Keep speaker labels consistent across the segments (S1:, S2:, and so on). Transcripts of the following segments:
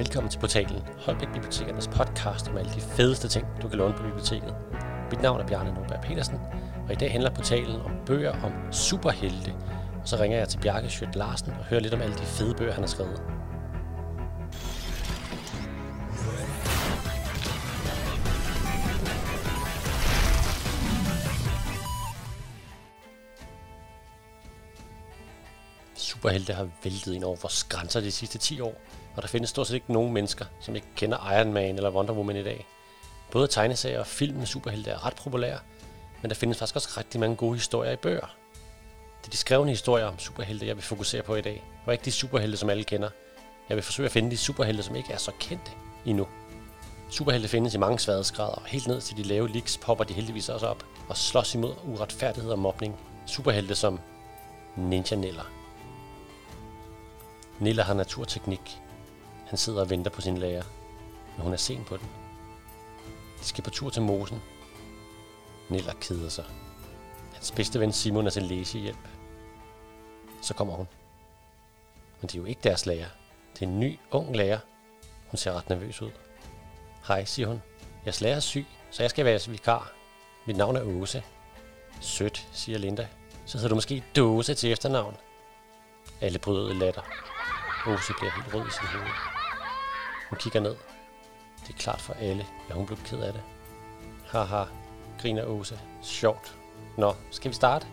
S1: Velkommen til portalen Holbæk Bibliotekernes podcast om alle de fedeste ting, du kan låne på biblioteket. Mit navn er Bjarne Norberg Petersen, og i dag handler portalen om bøger om superhelte. Og så ringer jeg til Bjarke Schødt Larsen og hører lidt om alle de fede bøger, han har skrevet. Superhelte har væltet ind over vores grænser de sidste 10 år, og der findes stort set ikke nogen mennesker, som ikke kender Iron Man eller Wonder Woman i dag. Både tegneserier og film med superhelte er ret populære, men der findes faktisk også rigtig mange gode historier i bøger. Det er de skrevne historier om superhelte, jeg vil fokusere på i dag, og ikke de superhelte, som alle kender. Jeg vil forsøge at finde de superhelte, som ikke er så kendte endnu. Superhelte findes i mange sværdesgrader, og helt ned til de lave leaks popper de heldigvis også op og slås imod uretfærdighed og mobning. Superhelte som Ninja Nilla. Nilla har naturteknik. Han sidder og venter på sin lærer, men hun er sen på den. De skal på tur til mosen. Nilla keder sig. Hans bedste ven Simon er til læsehjælp. Så kommer hun. Men det er jo ikke deres lærer. Det er en ny, ung lærer. Hun ser ret nervøs ud. Hej, siger hun. Jeg lærer er syg, så jeg skal være vikar. Mit navn er Åse. Sødt, siger Linda. Så hedder du måske Dåse til efternavn. Alle bryder i latter. Åse bliver helt rød i sin hoved. Hun kigger ned. Det er klart for alle, at hun blev ked af det. Haha, griner Åse. Sjovt. Nå, skal vi starte?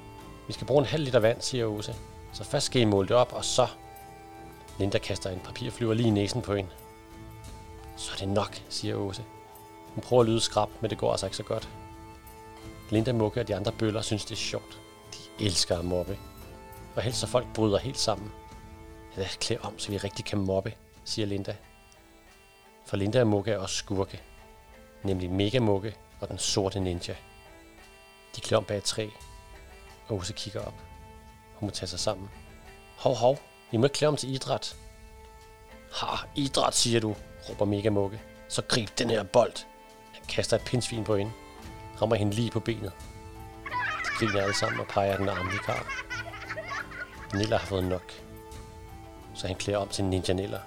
S1: Vi skal bruge en halv liter vand, siger Åse. Så først skal I måle det op, og så... Linda kaster en papirflyver lige i næsen på hende. Så er det nok, siger Åse. Hun prøver at lyde skrab, men det går altså ikke så godt. Linda Mukke og de andre bøller synes, det er sjovt. De elsker at mobbe. Og helst så folk bryder helt sammen. Lad os klæde om, så vi rigtig kan mobbe, siger Linda. For Linda og Mugge er også skurke. Nemlig Mega Mugge og den sorte ninja. De klom bag et træ. og Ose kigger op. Hun må tage sig sammen. Hov, hov, vi må ikke klæde om til idræt. Ha, idræt, siger du, råber Mega Mugge. Så grib den her bold. Han kaster et pindsvin på hende. Rammer hende lige på benet. De griner alle sammen og peger den arme vikar. Nilla har fået nok så han klæder om til Ninja Nilla.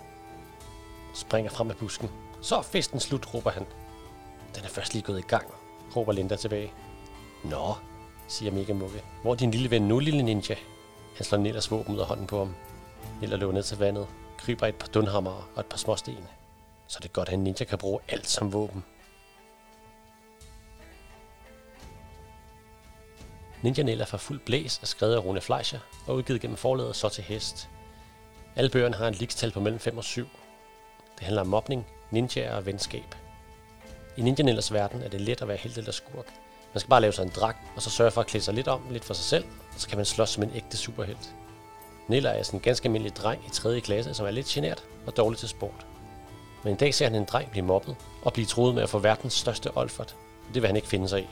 S1: Springer frem af busken. Så er festen slut, råber han. Den er først lige gået i gang, råber Linda tilbage. Nå, siger Mega Mukke. Hvor er din lille ven nu, lille ninja? Han slår Nellers våben ud af hånden på ham. Niller løber ned til vandet, kryber et par dunhammer og et par småsten. Så det er godt, at en ninja kan bruge alt som våben. Ninja Neller fra fuld blæs er skrevet af Rune Fleischer og udgivet gennem forlaget Så til Hest alle bøgerne har en likstal på mellem 5 og 7. Det handler om mobning, ninjaer og venskab. I ninjanellers verden er det let at være helt eller skurk. Man skal bare lave sig en dragt, og så sørge for at klæde sig lidt om, lidt for sig selv, og så kan man slås som en ægte superhelt. Niller er sådan en ganske almindelig dreng i 3. klasse, som er lidt genert og dårlig til sport. Men en dag ser han en dreng blive mobbet og blive troet med at få verdens største olfert. Det vil han ikke finde sig i.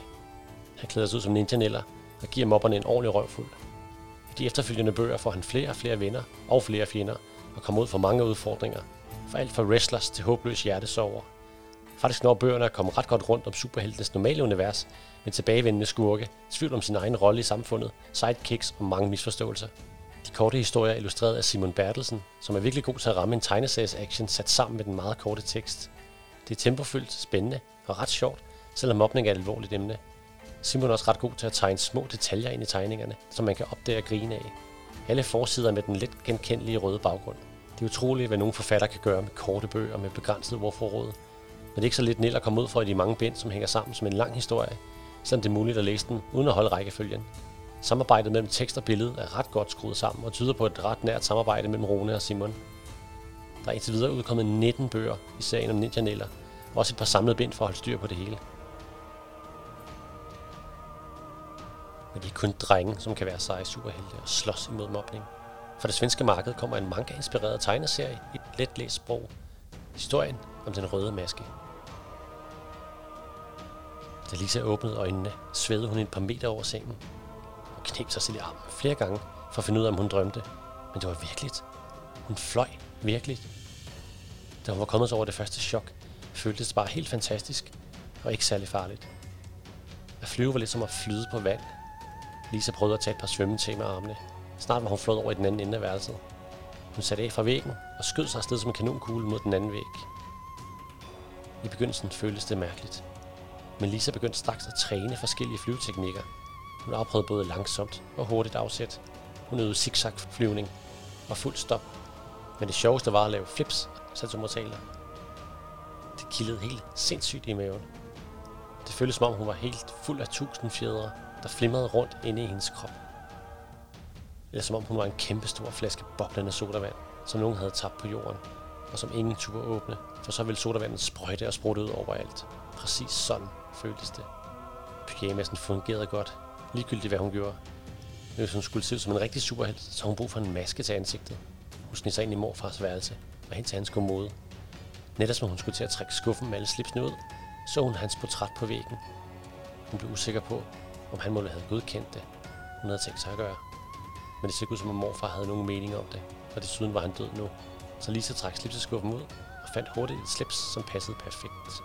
S1: Han klæder sig ud som Ninja Niller og giver mobberne en ordentlig røvfuld de efterfølgende bøger får han flere og flere venner og flere fjender, og kommer ud for mange udfordringer. For alt fra wrestlers til håbløs hjertesover. Faktisk når bøgerne er kommet ret godt rundt om superheltenes normale univers, med tilbagevendende skurke, tvivl om sin egen rolle i samfundet, sidekicks og mange misforståelser. De korte historier er illustreret af Simon Bertelsen, som er virkelig god til at ramme en tegneseries action sat sammen med den meget korte tekst. Det er tempofyldt, spændende og ret sjovt, selvom mobning er et alvorligt emne. Simon er også ret god til at tegne små detaljer ind i tegningerne, som man kan opdage og grine af. Alle forsider med den let genkendelige røde baggrund. Det er utroligt, hvad nogle forfatter kan gøre med korte bøger med begrænset ordforråd. Men det er ikke så lidt nel at komme ud fra i de mange bind, som hænger sammen som en lang historie, selvom det er muligt at læse den uden at holde rækkefølgen. Samarbejdet mellem tekst og billede er ret godt skruet sammen og tyder på et ret nært samarbejde mellem Rune og Simon. Der er indtil videre udkommet 19 bøger i serien om Ninja Neller, og også et par samlede bind for at holde styr på det hele. Men det er kun drenge, som kan være seje superhelte og slås imod mobning. For det svenske marked kommer en manga-inspireret tegneserie i et let læst sprog. Historien om den røde maske. Da Lisa åbnede øjnene, svedede hun et par meter over sengen. Hun knep sig selv i armen flere gange for at finde ud af, om hun drømte. Men det var virkeligt. Hun fløj virkelig. Da hun var kommet over det første chok, føltes det bare helt fantastisk og ikke særlig farligt. At flyve var lidt som at flyde på vand, Lisa prøvede at tage et par svømmetag med armene. Snart var hun flået over i den anden ende af værelset. Hun satte af fra væggen og skød sig afsted som en kanonkugle mod den anden væg. I begyndelsen føltes det mærkeligt. Men Lisa begyndte straks at træne forskellige flyveteknikker. Hun afprøvede både langsomt og hurtigt afsæt. Hun øvede zigzag flyvning og fuld stop. Men det sjoveste var at lave flips, saltomortaler. Det kildede helt sindssygt i maven. Det føltes som om hun var helt fuld af tusind fjedre, der flimrede rundt inde i hendes krop. Eller som om hun var en kæmpe stor flaske boblende sodavand, som nogen havde tabt på jorden, og som ingen turde åbne, for så ville sodavandet sprøjte og sprutte ud overalt. Præcis sådan føltes det. Pyjamasen fungerede godt, ligegyldigt hvad hun gjorde. Men hvis hun skulle se ud som en rigtig superhelt, så hun brug for en maske til ansigtet. Hun sned sig ind i morfars værelse og hen til hans kommode. Netop som hun skulle til at trække skuffen med alle slipsene ud, så hun hans portræt på væggen. Hun blev usikker på, om han måtte have godkendt det, hun havde tænkt sig at gøre. Men det ser ud som om morfar havde nogen mening om det, og desuden var han død nu. Så Lisa trak slipseskuffen ud og fandt hurtigt et slips, som passede perfekt.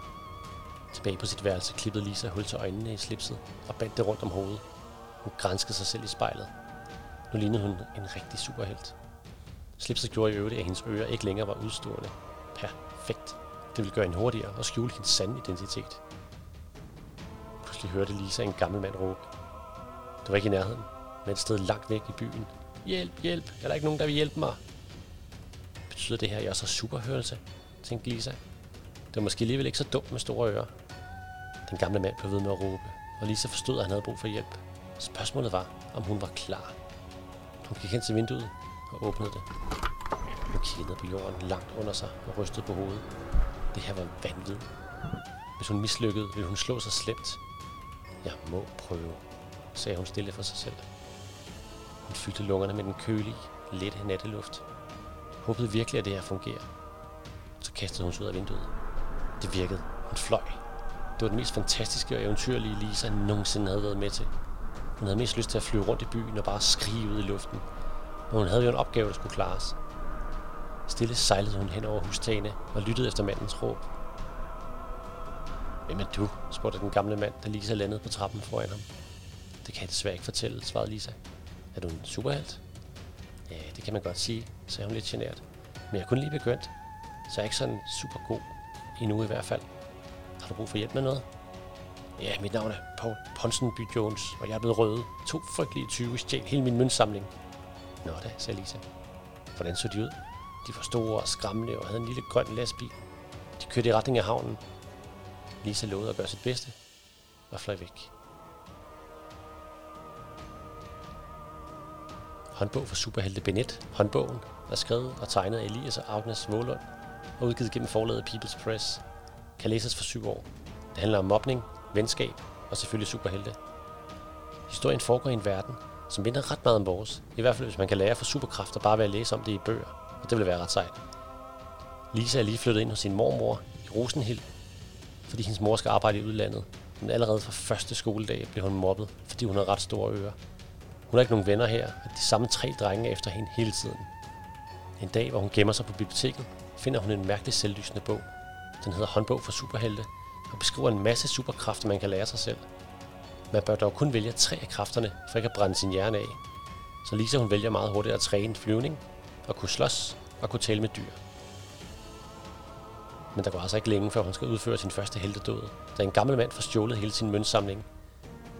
S1: Tilbage på sit værelse klippede Lisa hul til øjnene i slipset og bandt det rundt om hovedet. Hun grænskede sig selv i spejlet. Nu lignede hun en rigtig superhelt. Slipset gjorde i øvrigt, at hendes ører ikke længere var udstående. Perfekt. Det ville gøre hende hurtigere og skjule hendes sande identitet. Pludselig hørte Lisa en gammel mand råbe. Det var ikke i nærheden, men et sted langt væk i byen. Hjælp, hjælp, er der ikke nogen, der vil hjælpe mig? Betyder det her, at jeg også har superhørelse? tænkte Lisa. Det var måske alligevel ikke så dumt med store ører. Den gamle mand blev ved med at råbe, og Lisa forstod, at han havde brug for hjælp. Spørgsmålet var, om hun var klar. Hun gik hen til vinduet og åbnede det. Hun kiggede ned på jorden langt under sig og rystede på hovedet. Det her var vanvittigt. Hvis hun mislykkede, ville hun slå sig slemt. Jeg må prøve, sagde hun stille for sig selv. Hun fyldte lungerne med den kølige, lette natteluft. Håbede virkelig, at det her fungerer. Så kastede hun sig ud af vinduet. Det virkede. Hun fløj. Det var den mest fantastiske og eventyrlige Lisa nogensinde havde været med til. Hun havde mest lyst til at flyve rundt i byen og bare skrige ud i luften. Men hun havde jo en opgave, der skulle klares. Stille sejlede hun hen over hustagene og lyttede efter mandens råb. Hvem er du? spurgte den gamle mand, da Lisa landede på trappen foran ham. Det kan jeg desværre ikke fortælle, svarede Lisa. Er du en superhelt? Ja, det kan man godt sige, sagde hun lidt genert. Men jeg er kun lige begyndt, så jeg er ikke sådan super god. Endnu i hvert fald. Har du brug for hjælp med noget? Ja, mit navn er Paul Ponsonby Jones, og jeg er blevet røde. To frygtelige 20 stjal hele min møntsamling. Nå da, sagde Lisa. Hvordan så de ud? De var store og skræmmende og havde en lille grøn lastbil. De kørte i retning af havnen. Lisa lovede at gøre sit bedste og fløj væk. Håndbog for Superhelte Benet. Håndbogen er skrevet og tegnet af Elias og Agnes Vålund og udgivet gennem forlaget People's Press. Kan læses for syv år. Det handler om mobning, venskab og selvfølgelig superhelte. Historien foregår i en verden, som minder ret meget om vores. I hvert fald hvis man kan lære for superkræfter bare ved at læse om det i bøger. Og det vil være ret sejt. Lisa er lige flyttet ind hos sin mormor i Rosenhild, fordi hendes mor skal arbejde i udlandet. Men allerede fra første skoledag blev hun mobbet, fordi hun har ret store ører. Hun har ikke nogen venner her, og de samme tre drenge efter hende hele tiden. En dag, hvor hun gemmer sig på biblioteket, finder hun en mærkelig selvlysende bog. Den hedder Håndbog for Superhelte, og beskriver en masse superkræfter, man kan lære sig selv. Man bør dog kun vælge tre af kræfterne, for ikke at brænde sin hjerne af. Så Lisa hun vælger meget hurtigt at træne flyvning, og kunne slås og kunne tale med dyr. Men der går altså ikke længe, før hun skal udføre sin første heltedåd, da en gammel mand får stjålet hele sin møntsamling.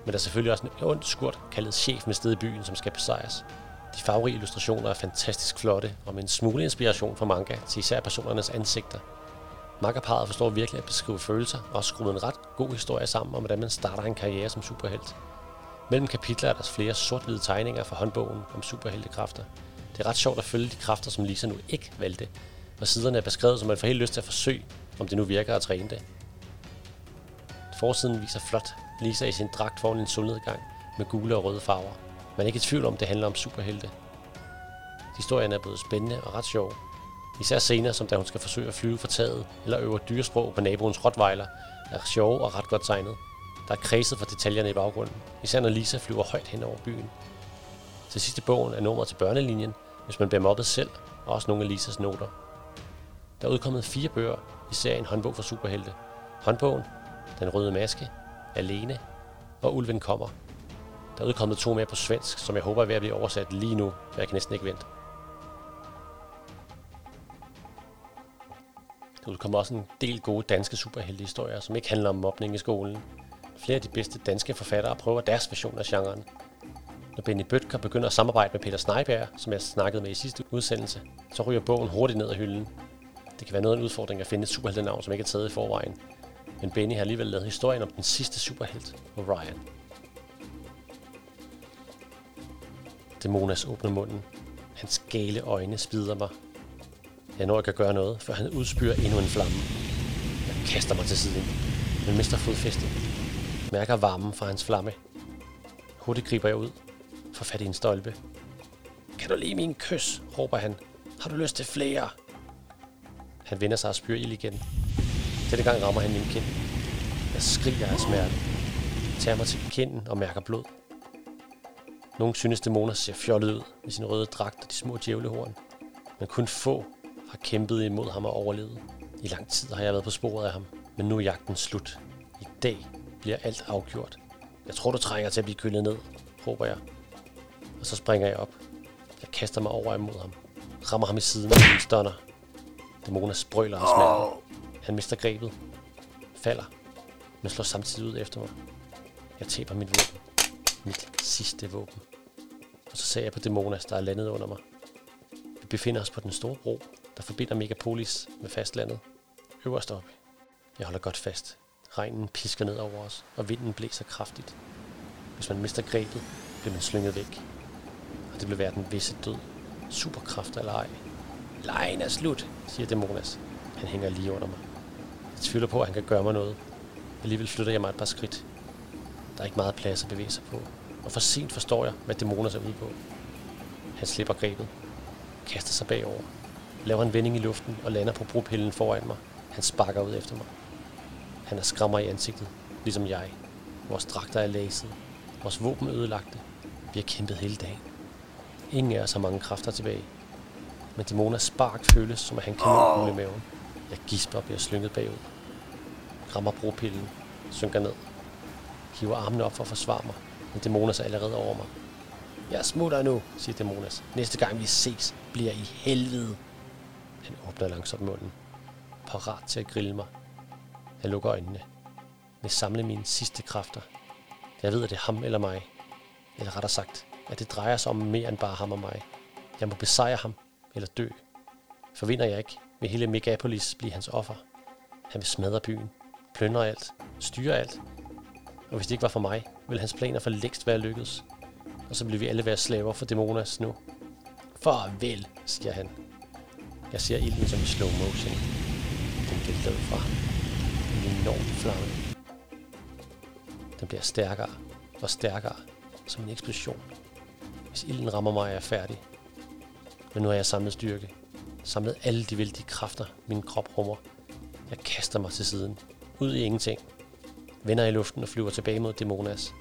S1: Men der er selvfølgelig også en ond skurt, kaldet chef med sted i byen, som skal besejres. De farverige illustrationer er fantastisk flotte, og med en smule inspiration fra manga til især personernes ansigter. Makkerparet forstår virkelig at beskrive følelser og har skruet en ret god historie sammen om, hvordan man starter en karriere som superhelt. Mellem kapitler er der flere sort-hvide tegninger fra håndbogen om superheltekræfter. Det er ret sjovt at følge de kræfter, som Lisa nu ikke valgte, og siderne er beskrevet, så man får helt lyst til at forsøge, om det nu virker at træne det. Forsiden viser flot Lisa i sin dragt foran en solnedgang med gule og røde farver. Man er ikke i tvivl om, det handler om superhelte. Historien er både spændende og ret sjov. Især scener, som da hun skal forsøge at flyve fra taget eller øve dyresprog på naboens rottweiler, er sjove og ret godt tegnet. Der er kredset for detaljerne i baggrunden, især når Lisa flyver højt hen over byen. Til sidste bogen er nummeret til børnelinjen, hvis man bliver mobbet selv, og også nogle af Lisas noter. Der er udkommet fire bøger i serien Håndbog for Superhelte. Håndbogen, Den Røde Maske, Alene og Ulven Kommer. Der er udkommet to mere på svensk, som jeg håber er ved at blive oversat lige nu, for jeg kan næsten ikke vente. Der udkommer også en del gode danske superheltehistorier, som ikke handler om mobning i skolen. Flere af de bedste danske forfattere prøver deres version af genren. Når Benny Bøtker begynder at samarbejde med Peter Sneiberg, som jeg snakkede med i sidste udsendelse, så ryger bogen hurtigt ned ad hylden. Det kan være noget af en udfordring at finde et superheltenavn, som ikke er taget i forvejen. Men Benny har alligevel lavet historien om den sidste superhelt, Orion. Demonas åbner munden. Hans gale øjne spider mig. Jeg når ikke at gøre noget, før han udspyrer endnu en flamme. Jeg kaster mig til siden, men mister fodfæstet. Mærker varmen fra hans flamme. Hurtigt griber jeg ud. Får fat i en stolpe. Kan du lide min kys? råber han. Har du lyst til flere? Han vender sig og spyr ild igen. Denne gang rammer han min kind. Jeg skriger af smerte. Tager mig til kinden og mærker blod. Nogle synes dæmoner ser fjollet ud med sin røde dragt og de små djævlehorn. Men kun få har kæmpet imod ham og overlevet. I lang tid har jeg været på sporet af ham, men nu er jagten slut. I dag bliver alt afgjort. Jeg tror, du trænger til at blive kølet ned, råber jeg. Og så springer jeg op. Jeg kaster mig over imod ham. Rammer ham i siden med min stunner. Dæmoner sprøler og med. Han mister grebet. Falder. Men slår samtidig ud efter mig. Jeg taber mit våben. Mit sidste våben. Og så ser jeg på Dæmonas, der er landet under mig. Vi befinder os på den store bro, der forbinder Megapolis med fastlandet. Øverst oppe. Jeg holder godt fast. Regnen pisker ned over os, og vinden blæser kraftigt. Hvis man mister grebet, bliver man slynget væk. Og det vil være den visse død. Superkræfter eller ej. Lejen er slut, siger Dæmonas. Han hænger lige under mig. Tvivler på, at han kan gøre mig noget. Alligevel flytter jeg mig et par skridt. Der er ikke meget plads at bevæge sig på. Og for sent forstår jeg, hvad dæmoner ser ud på. Han slipper grebet. Kaster sig bagover. Laver en vending i luften og lander på bropillen foran mig. Han sparker ud efter mig. Han er skræmmer i ansigtet, ligesom jeg. Vores dragter er læset. Vores våben ødelagte. Vi har kæmpet hele dagen. Ingen af os har mange kræfter tilbage. Men Dæmonas spark føles, som at han kan i maven. Jeg gisper og bliver slynget bagud. Rammer bropillen. Synker ned. Hiver armene op for at forsvare mig. Men Dæmonas er allerede over mig. Jeg smutter nu, siger Dæmonas. Næste gang vi ses, bliver I helvede. Han åbner langsomt munden. Parat til at grille mig. Jeg lukker øjnene. Vil samle mine sidste kræfter. Jeg ved, at det er ham eller mig. Eller rettere sagt, at det drejer sig om mere end bare ham og mig. Jeg må besejre ham eller dø. Forvinder jeg ikke, vil hele Megapolis blive hans offer. Han vil smadre byen, plyndre alt, styre alt. Og hvis det ikke var for mig, ville hans planer for længst være lykkedes. Og så ville vi alle være slaver for Dæmonas nu. Farvel, siger han. Jeg ser ilden som i slow motion. Den vælter ud fra ham. En enorm flamme. Den bliver stærkere og stærkere som en eksplosion. Hvis ilden rammer mig, er jeg færdig. Men nu har jeg samlet styrke. Samlet alle de vældige kræfter, min krop rummer. Jeg kaster mig til siden. Ud i ingenting. Vender i luften og flyver tilbage mod Dæmonas.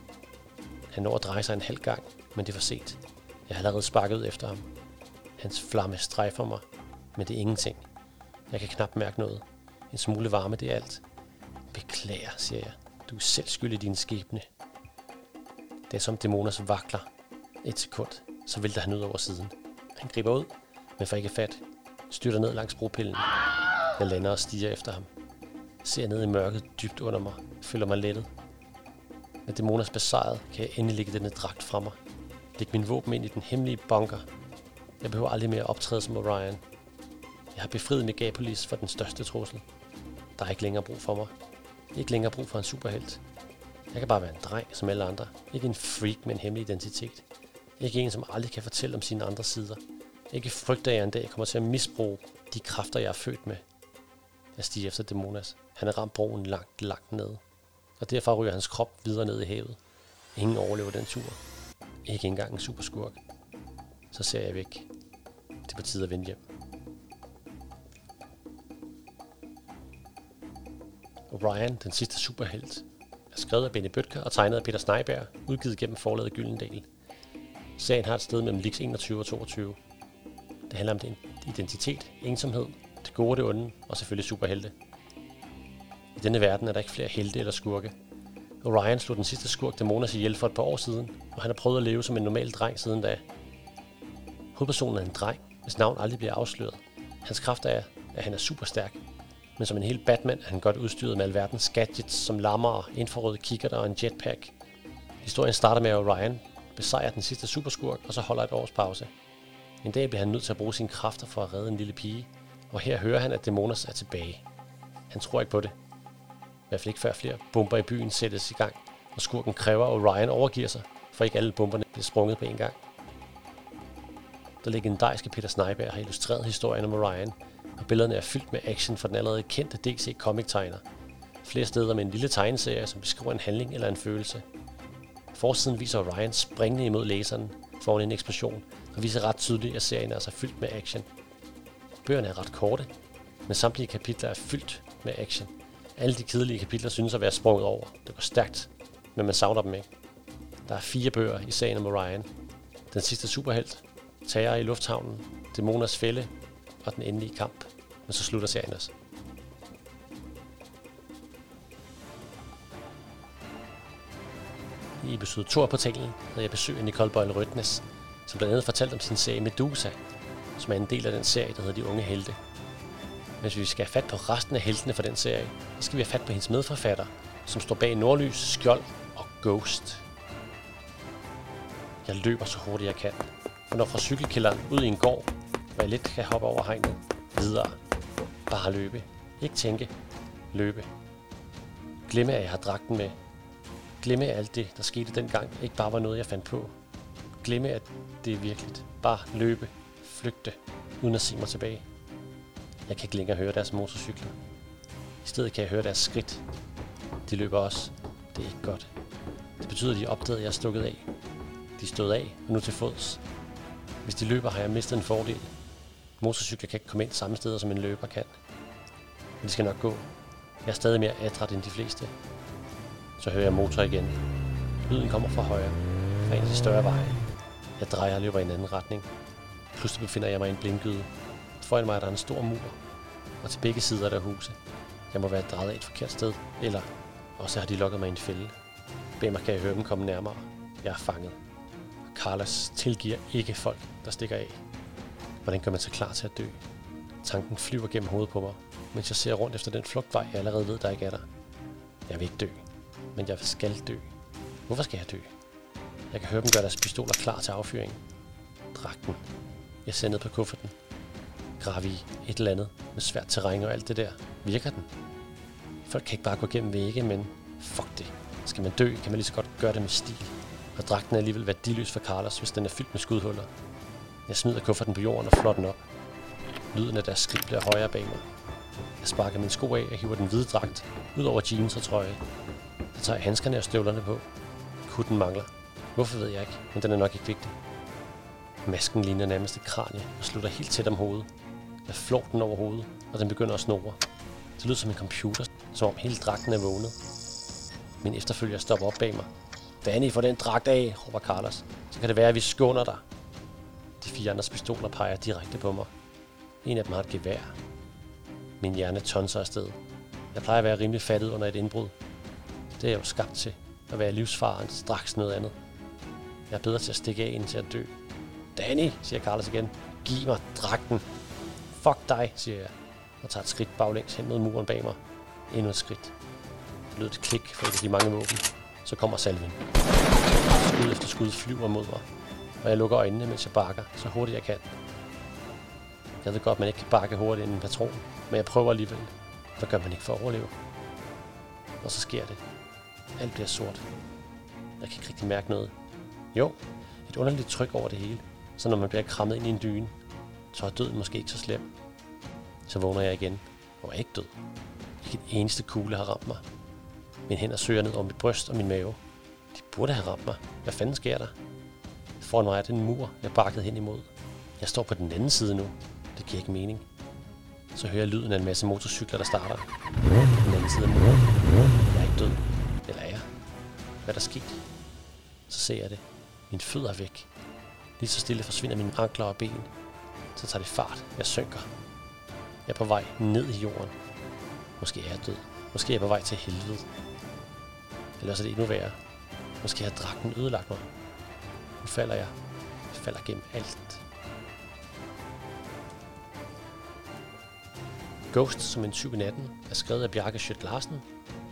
S1: Han når at dreje sig en halv gang, men det er for sent. Jeg har allerede sparket ud efter ham. Hans flamme strejfer mig, men det er ingenting. Jeg kan knap mærke noget. En smule varme, det er alt. Beklager, siger jeg. Du er selv skyld i din skæbne. Det er som dæmoners vakler. Et sekund, så vælter han ud over siden. Han griber ud, men får ikke fat. Styrter ned langs bropillen. Jeg lander og stiger efter ham. Ser ned i mørket dybt under mig. Føler mig lettet. Med dæmoners besejret kan jeg endelig lægge denne dragt fra mig. Læg min våben ind i den hemmelige bunker. Jeg behøver aldrig mere optræde som Orion. Jeg har befriet Megapolis fra den største trussel. Der er ikke længere brug for mig. Ikke længere brug for en superhelt. Jeg kan bare være en dreng som alle andre. Ikke en freak med en hemmelig identitet. Ikke en, som aldrig kan fortælle om sine andre sider. Ikke frygter jeg en dag kommer til at misbruge de kræfter, jeg er født med. Jeg stiger efter Dæmonas. Han har ramt broen langt, langt ned. Og derfor ryger hans krop videre ned i havet. Ingen overlever den tur. Ikke engang en superskurk. Så ser jeg væk. Det er på tide at vende hjem. Orion, den sidste superhelt, er skrevet af Benny Bøtker og tegnet af Peter Sneiberg, udgivet gennem forlaget Gyldendal. Sagen har et sted mellem Lix 21 og 22. Det handler om identitet, ensomhed, det gode og det onde, og selvfølgelig superhelte. I denne verden er der ikke flere helte eller skurke. Orion slog den sidste skurk Dæmonas ihjel for et par år siden, og han har prøvet at leve som en normal dreng siden da. Hovedpersonen er en dreng, hvis navn aldrig bliver afsløret. Hans kraft er, at han er super stærk. men som en hel Batman er han godt udstyret med alverdens gadgets som lammer, infrarøde kikkerter og en jetpack. Historien starter med, at Orion besejrer den sidste superskurk, og så holder et års pause. En dag bliver han nødt til at bruge sine kræfter for at redde en lille pige, og her hører han, at Dæmonas er tilbage. Han tror ikke på det. Hvert fald ikke før flere bomber i byen sættes i gang, og skurken kræver, at Ryan overgiver sig, for ikke alle bomberne bliver sprunget på en gang. Der legendariske Peter Snyberg har illustreret historien om Orion, og billederne er fyldt med action fra den allerede kendte DC Comic-tegner. Flere steder med en lille tegneserie, som beskriver en handling eller en følelse. Forsiden viser Orion springende imod læseren foran en eksplosion, og viser ret tydeligt, at serien er altså fyldt med action. Bøgerne er ret korte, men samtlige kapitler er fyldt med action. Alle de kedelige kapitler synes at være sprunget over. Det går stærkt, men man savner dem ikke. Der er fire bøger i sagen om Orion. Den sidste superhelt, Tager i lufthavnen, Dæmoners fælde og den endelige kamp. Men så slutter serien også. I episode 2 af portalen havde jeg besøg af Nicole Boyle Rødnes, som blandt andet fortalte om sin serie Medusa, som er en del af den serie, der hedder De Unge Helte. Hvis vi skal have fat på resten af heltene for den serie, så skal vi have fat på hendes medforfatter, som står bag Nordlys, Skjold og Ghost. Jeg løber så hurtigt jeg kan, og når fra cykelkælderen ud i en gård, hvor jeg lidt kan hoppe over hegnet, videre. Bare løbe. Ikke tænke. Løbe. Glemme, at jeg har dragten med. Glemme, alt det, der skete dengang, ikke bare var noget, jeg fandt på. Glemme, at det er virkeligt. Bare løbe. Flygte. Uden at se mig tilbage. Jeg kan ikke længere høre deres motorcykler. I stedet kan jeg høre deres skridt. De løber også. Det er ikke godt. Det betyder, at de opdagede, at jeg er stukket af. De stod af, og nu til fods. Hvis de løber, har jeg mistet en fordel. Motorcykler kan ikke komme ind samme steder, som en løber kan. Men det skal nok gå. Jeg er stadig mere adræt end de fleste. Så hører jeg motor igen. Lyden kommer fra højre, fra en af de større veje. Jeg drejer og løber i en anden retning. Pludselig befinder jeg mig i en blindgyde. Foran mig er der en stor mur, og til begge sider er der huse. Jeg må være drejet af et forkert sted, eller også har de lukket mig i en fælde. Bag mig kan jeg høre dem komme nærmere. Jeg er fanget. Carlos tilgiver ikke folk, der stikker af. Hvordan gør man sig klar til at dø? Tanken flyver gennem hovedet på mig, mens jeg ser rundt efter den flugtvej, jeg allerede ved, der ikke er der. Jeg vil ikke dø, men jeg skal dø. Hvorfor skal jeg dø? Jeg kan høre dem gøre deres pistoler klar til affyring. Dragten. Jeg ser ned på kufferten. Gravi, et eller andet, med svært terræn og alt det der. Virker den? Folk kan ikke bare gå gennem vægge, men fuck det. Skal man dø, kan man lige så godt gøre det med stil. Og dragten er alligevel værdiløs for Carlos, hvis den er fyldt med skudhuller. Jeg smider kufferten på jorden og flår den op. Lyden af deres skridt bliver højere bag mig. Jeg sparker min sko af og hiver den hvide dragt ud over jeans og trøje. Så tager jeg handskerne og støvlerne på. Kutten mangler. Hvorfor ved jeg ikke, men den er nok ikke vigtig. Masken ligner nærmest et kranie og slutter helt tæt om hovedet. Jeg flår den over hovedet, og den begynder at snore. Det lyder som en computer, som om hele dragten er vågnet. Min efterfølger stopper op bag mig. Danny, få den dragt af, råber Carlos. Så kan det være, at vi skåner dig. De fire andres pistoler peger direkte på mig. En af dem har et gevær. Min hjerne tonser afsted. Jeg plejer at være rimelig fattet under et indbrud. Det er jeg jo skabt til. At være livsfaren straks noget andet. Jeg er bedre til at stikke af end til at dø. Danny, siger Carlos igen. Giv mig dragten. Fuck dig, siger jeg, og tager et skridt baglæns hen mod muren bag mig. Endnu et skridt. Lød et klik for et af de mange våben. Så kommer salven. Skud efter skud flyver mod mig, og jeg lukker øjnene, mens jeg bakker, så hurtigt jeg kan. Jeg ved godt, man ikke kan bakke hurtigt end en patron, men jeg prøver alligevel. Hvad gør man ikke for at overleve? Og så sker det. Alt bliver sort. Jeg kan ikke rigtig mærke noget. Jo, et underligt tryk over det hele, så når man bliver krammet ind i en dyne, så er døden måske ikke så slem. Så vågner jeg igen, og er ikke død. Ikke et eneste kugle har ramt mig. Mine hænder søger ned over mit bryst og min mave. De burde have ramt mig. Hvad fanden sker der? Foran mig er den mur, jeg bakkede hen imod. Jeg står på den anden side nu. Det giver ikke mening. Så hører jeg lyden af en masse motorcykler, der starter. På den anden side af muren. Jeg er ikke død. Eller er jeg? Hvad er der sket? Så ser jeg det. Min fødder er væk. Lige så stille forsvinder mine ankler og ben. Så tager det fart. Jeg synker. Jeg er på vej ned i jorden. Måske er jeg død. Måske er jeg på vej til helvede. Eller så er det endnu værre. Måske har dragten ødelagt mig. Nu falder jeg. Jeg falder gennem alt. Ghost som en tyv i natten er skrevet af Bjarke Schødt Larsen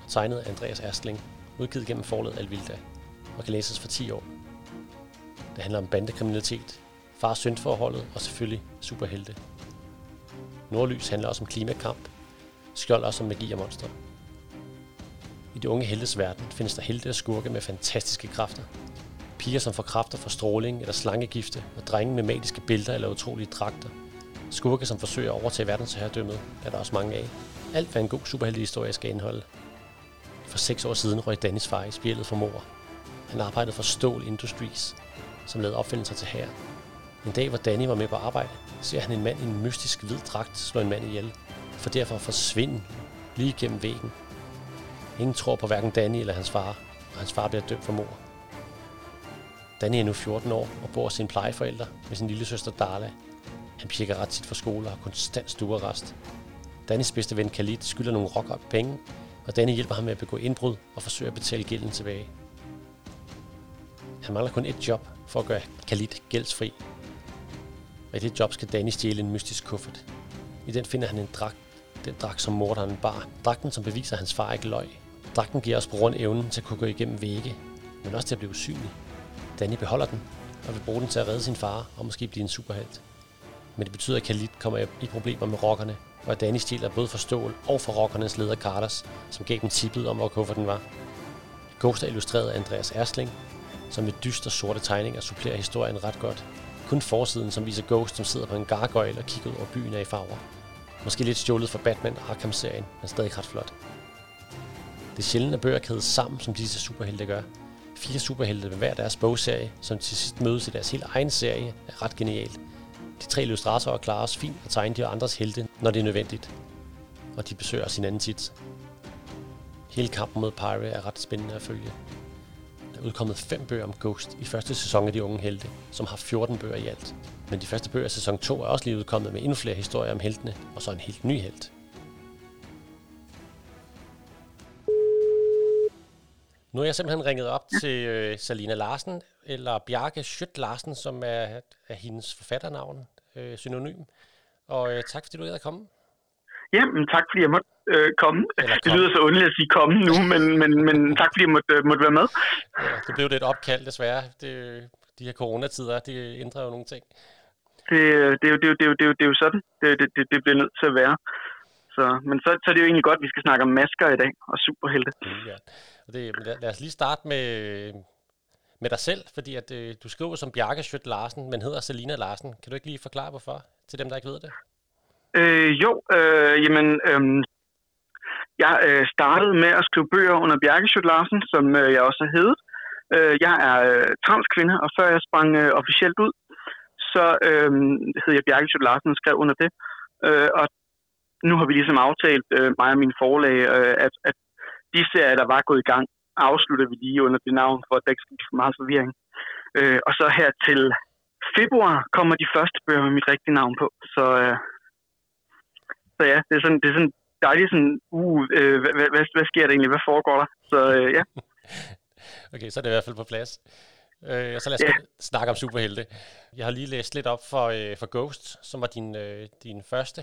S1: og tegnet af Andreas Erstling, udgivet gennem forlaget Alvilda og kan læses for 10 år. Det handler om bandekriminalitet, far søn forholdet og selvfølgelig superhelte. Nordlys handler også om klimakamp, skjold også om magi og monstre. I de unge heltes verden findes der helte og skurke med fantastiske kræfter. Piger, som får kræfter fra stråling eller slangegifte, og drenge med magiske bælter eller utrolige dragter. Skurke, som forsøger at overtage verdensherredømmet, er der også mange af. Alt, hvad en god superheltehistorie skal indeholde. For seks år siden røg Dennis far i spjældet for mor. Han arbejdede for Stål Industries, som lavede opfindelser til her. En dag, hvor Danny var med på arbejde, ser han en mand i en mystisk hvid dragt slå en mand ihjel, for derfor at forsvinde lige gennem væggen. Ingen tror på hverken Danny eller hans far, og hans far bliver dømt for mor. Danny er nu 14 år og bor hos sine plejeforældre med sin lille søster Darla. Han pjekker ret tit for skole og har konstant stuerrest. Dannys bedste ven Khalid skylder nogle rockere penge, og Danny hjælper ham med at begå indbrud og forsøge at betale gælden tilbage. Han mangler kun et job for at gøre Khalid gældsfri. Og i det job skal Danny stjæle en mystisk kuffert. I den finder han en dragt, den dragt som morderen bar. Dragten, som beviser, at hans far ikke løg. Dragten giver os grund evnen til at kunne gå igennem vægge, men også til at blive usynlig. Danny beholder den og vil bruge den til at redde sin far og måske blive en superhelt. Men det betyder, at Khalid kommer i problemer med rockerne, og at Danny stjæler både for Stål og for rockernes leder Carters, som gav dem tippet om, hvor kufferten var. Ghost er illustreret af Andreas Ersling, som med dystre sorte tegninger supplerer historien ret godt. Kun forsiden, som viser Ghost, som sidder på en gargoyle og kigger ud over byen, af i farver. Måske lidt stjålet fra Batman Arkham-serien, men stadig ret flot. Det er sjældent, at bøger kædes sammen, som disse superhelte gør. Fire superhelte med hver deres bogserie, som til sidst mødes i deres helt egen serie, er ret genialt. De tre illustratorer klarer os fint at tegne de andres helte, når det er nødvendigt. Og de besøger os hinanden tit. Hele kampen mod Pyre er ret spændende at følge. Udkommet fem bøger om Ghost i første sæson af De Unge Helte, som har 14 bøger i alt. Men de første bøger af sæson 2 er også lige udkommet med endnu flere historier om heltene, og så en helt ny helt. Nu er jeg simpelthen ringet op til øh, Salina Larsen, eller Bjarke Schødt Larsen, som er, er hendes forfatternavn, øh, synonym. Og øh, tak fordi du er at komme.
S2: Ja, men tak fordi jeg måtte øh, komme. Det lyder så underligt at sige komme nu, men, men, men tak fordi jeg måtte, øh, måtte være med.
S1: Ja, det blev lidt opkald desværre. Det, de her coronatider, det ændrer jo nogle ting.
S2: Det, det, er, jo, det, det, er, det, er, det er jo sådan, det, det, det, det bliver nødt til at være. Så, men så, så er det jo egentlig godt, at vi skal snakke om masker i dag, og superhelte.
S1: Ja. Og det, lad, lad os lige starte med, med dig selv, fordi at, øh, du skriver som Bjarke Schødt Larsen, men hedder Selina Larsen. Kan du ikke lige forklare, hvorfor, til dem, der ikke ved det?
S2: Øh, jo, øh, jamen, øh, jeg øh, startede med at skrive bøger under Bjarke Schødt Larsen, som øh, jeg også har heddet. Øh, jeg er øh, transkvinde, og før jeg sprang øh, officielt ud, så øh, hed jeg Bjarke Schødt Larsen og skrev under det. Øh, og nu har vi ligesom aftalt, øh, mig og min forlag, øh, at, at de serier, der var gået i gang, afslutter vi lige under det navn, for at der ikke skal blive for meget forvirring. Øh, og så her til februar kommer de første bøger med mit rigtige navn på. Så, øh, så ja, det er sådan, det er sådan dejligt sådan, uh, øh, hvad, hvad, hvad sker der egentlig? Hvad foregår der? Så øh, ja.
S1: okay, så er det i hvert fald på plads. Øh, og så lad os yeah. snakke om superhelte. Jeg har lige læst lidt op for, øh, for Ghost, som var din, øh, din første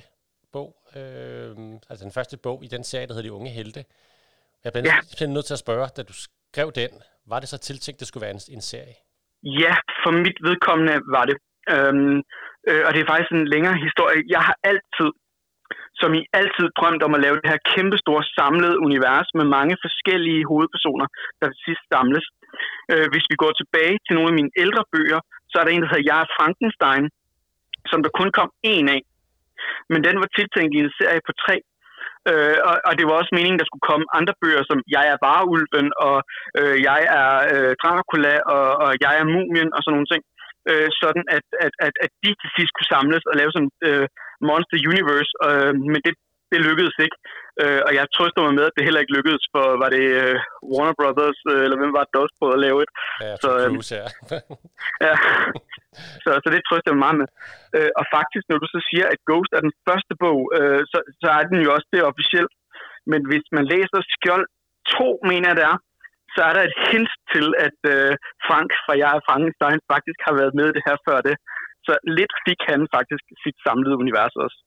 S1: bog. Øh, altså den første bog i den serie, der hedder De Unge Helte. Jeg bliver ja. nødt til at spørge, da du skrev den, var det så tiltænkt, at det skulle være en, en serie?
S2: Ja, for mit vedkommende var det. Øhm, øh, og det er faktisk en længere historie. Jeg har altid, som I altid drømte om at lave det her kæmpestore samlede univers med mange forskellige hovedpersoner, der til sidst samles. Øh, hvis vi går tilbage til nogle af mine ældre bøger, så er der en, der hedder Jeg er Frankenstein, som der kun kom en af. Men den var tiltænkt i en serie på tre Øh, og, og det var også meningen, der skulle komme andre bøger, som Jeg er Vareulven, og øh, Jeg er øh, Dracula, og, og Jeg er Mumien, og sådan nogle ting. Øh, sådan at, at, at, at de til sidst kunne samles og lave sådan øh, Monster Universe, øh, men det, det lykkedes ikke. Øh, og jeg trøster mig med, at det heller ikke lykkedes, for var det øh, Warner Brothers, øh, eller hvem var det, der også prøvede at lave et.
S1: Ja, så, øh, Cruise, ja.
S2: ja. Så, så det trøster jeg mig meget med. Øh, og faktisk, når du så siger, at Ghost er den første bog, øh, så, så er den jo også det officielt. Men hvis man læser Skjold 2, mener jeg det er, så er der et hint til, at øh, Frank fra Jeg er Frankenstein faktisk har været med i det her før det. Så lidt fik han faktisk sit samlede univers også.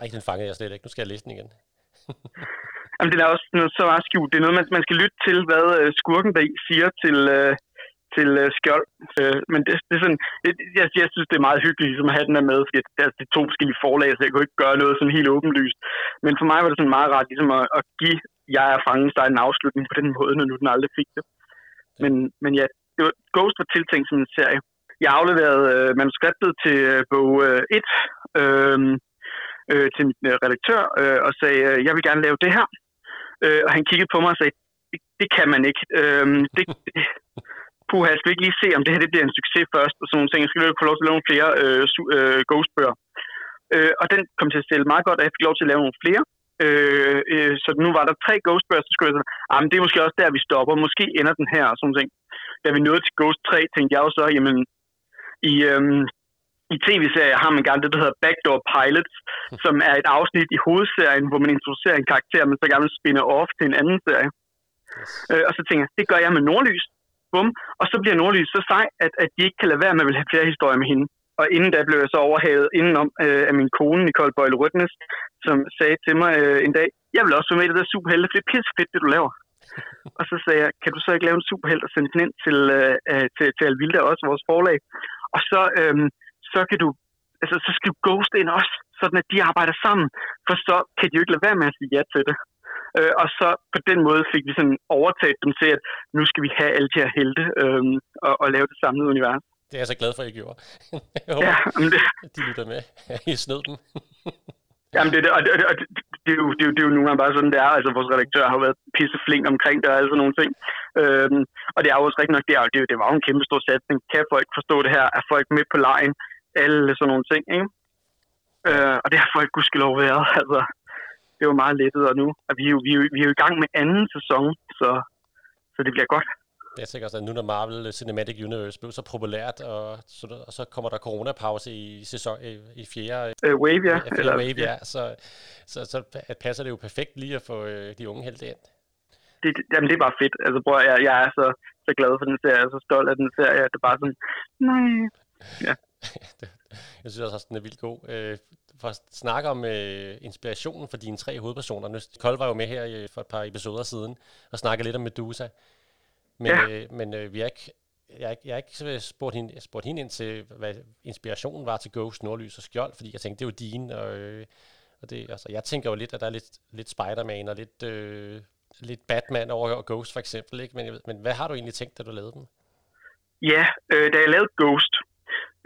S1: Ej, den fanger jeg slet ikke. Nu skal jeg læse den igen.
S2: Jamen, det er også noget så meget skjult. Det er noget, man, man skal lytte til, hvad øh, skurken der siger til, øh, til øh, skjold. Øh, men det, det er sådan, det, jeg, jeg synes, det er meget hyggeligt ligesom, at have den der med, fordi det er, det er to forskellige forlag, så jeg kunne ikke gøre noget sådan helt åbenlyst. Men for mig var det sådan meget rart ligesom at, at give Jeg er fangen sig en afslutning på den måde, når nu den aldrig fik det. Men, men ja, det var, Ghost var tiltænkt som en serie. Jeg afleverede øh, manuskriptet til øh, bog 1 øh, øhm, øh, til min øh, redaktør øh, og sagde, øh, jeg vil gerne lave det her. Øh, og han kiggede på mig og sagde, det, det kan man ikke. Øh, det, det, puha, skal vi ikke lige se, om det her det bliver en succes først, og sådan nogle ting. Jeg skal få lov til at lave nogle flere øh, øh, ghostbøger. Øh, og den kom til at stille meget godt, og jeg fik lov til at lave nogle flere. Øh, øh, så nu var der tre ghostbøger, så skulle jeg sige, ah, men det er måske også der, vi stopper. Måske ender den her, og sådan ting. Da vi nåede til Ghost 3, tænkte jeg jo så, jamen, i, øhm, i tv-serier har man gerne det, der hedder Backdoor Pilots, som er et afsnit i hovedserien, hvor man introducerer en karakter, men så gerne vil spinne off til en anden serie. Yes. Øh, og så tænker jeg, det gør jeg med Nordlys. Bum. Og så bliver Nordlys så sej, at, at de ikke kan lade være med at vil have flere historier med hende. Og inden da blev jeg så overhavet indenom øh, af min kone, Nicole Bøjle Rødnes, som sagde til mig øh, en dag, jeg vil også være med i det der superhelte, for det er pisse fedt, det du laver. og så sagde jeg, kan du så ikke lave en superhelt og sende den ind til, øh, øh til, til Alvilda, også vores forlag? Og så, øh, så kan du, altså så skal du ghost ind også, sådan at de arbejder sammen, for så kan de jo ikke lade være med at sige ja til det. Øh, og så på den måde fik vi sådan overtaget dem til, at nu skal vi have alle de her helte øh, og, og lave det samlede univers.
S1: Det er jeg så glad for, at I gjorde. jeg håber, ja, det... de lytter med. I snød dem.
S2: Jamen, det, det, og det, og det, er jo, det, er jo, det er jo nogle gange bare sådan, det er. Altså, vores redaktør har været pisseflink omkring det og alle sådan nogle ting. Øhm, og det er jo også rigtig nok, det, er, det, det var jo en kæmpe stor satsning. Kan folk forstå det her? Er folk med på lejen? Alle sådan nogle ting, ikke? Øh, og det har folk gudskelov været. Altså, det var meget lettet, og nu og vi, jo, vi, er jo, vi er jo i gang med anden sæson, så, så det bliver godt.
S1: Det er sikkert, at nu når Marvel Cinematic Universe blev så populært, og så, og så kommer der coronapause i sæson i, i fjerde
S2: uh, wave, ja.
S1: Fjerde Eller, wave, ja. Så, så, så, så passer det jo perfekt lige at få øh, de unge helte ind.
S2: Det, det, jamen, det er bare fedt. Altså, bror, jeg, jeg er så, så glad for den serie, jeg er så stolt af den serie, at det er bare sådan, nej. Ja.
S1: jeg synes også, at den er vildt god. Øh, for at snakke om øh, inspirationen for dine tre hovedpersoner. Kold var jo med her øh, for et par episoder siden og snakkede lidt om Medusa. Men, ja. øh, men øh, vi har ikke, jeg, har ikke, jeg har ikke spurgt hende, spurgt hende ind til, hvad inspirationen var til Ghost, Nordlys og Skjold, fordi jeg tænkte, det er jo din. Og, øh, og det, altså, jeg tænker jo lidt, at der er lidt, lidt Spider-Man og lidt, øh, lidt Batman over Ghost for eksempel. Ikke? Men, jeg ved, men hvad har du egentlig tænkt, da du lavede den?
S2: Ja, øh, da jeg lavede Ghost,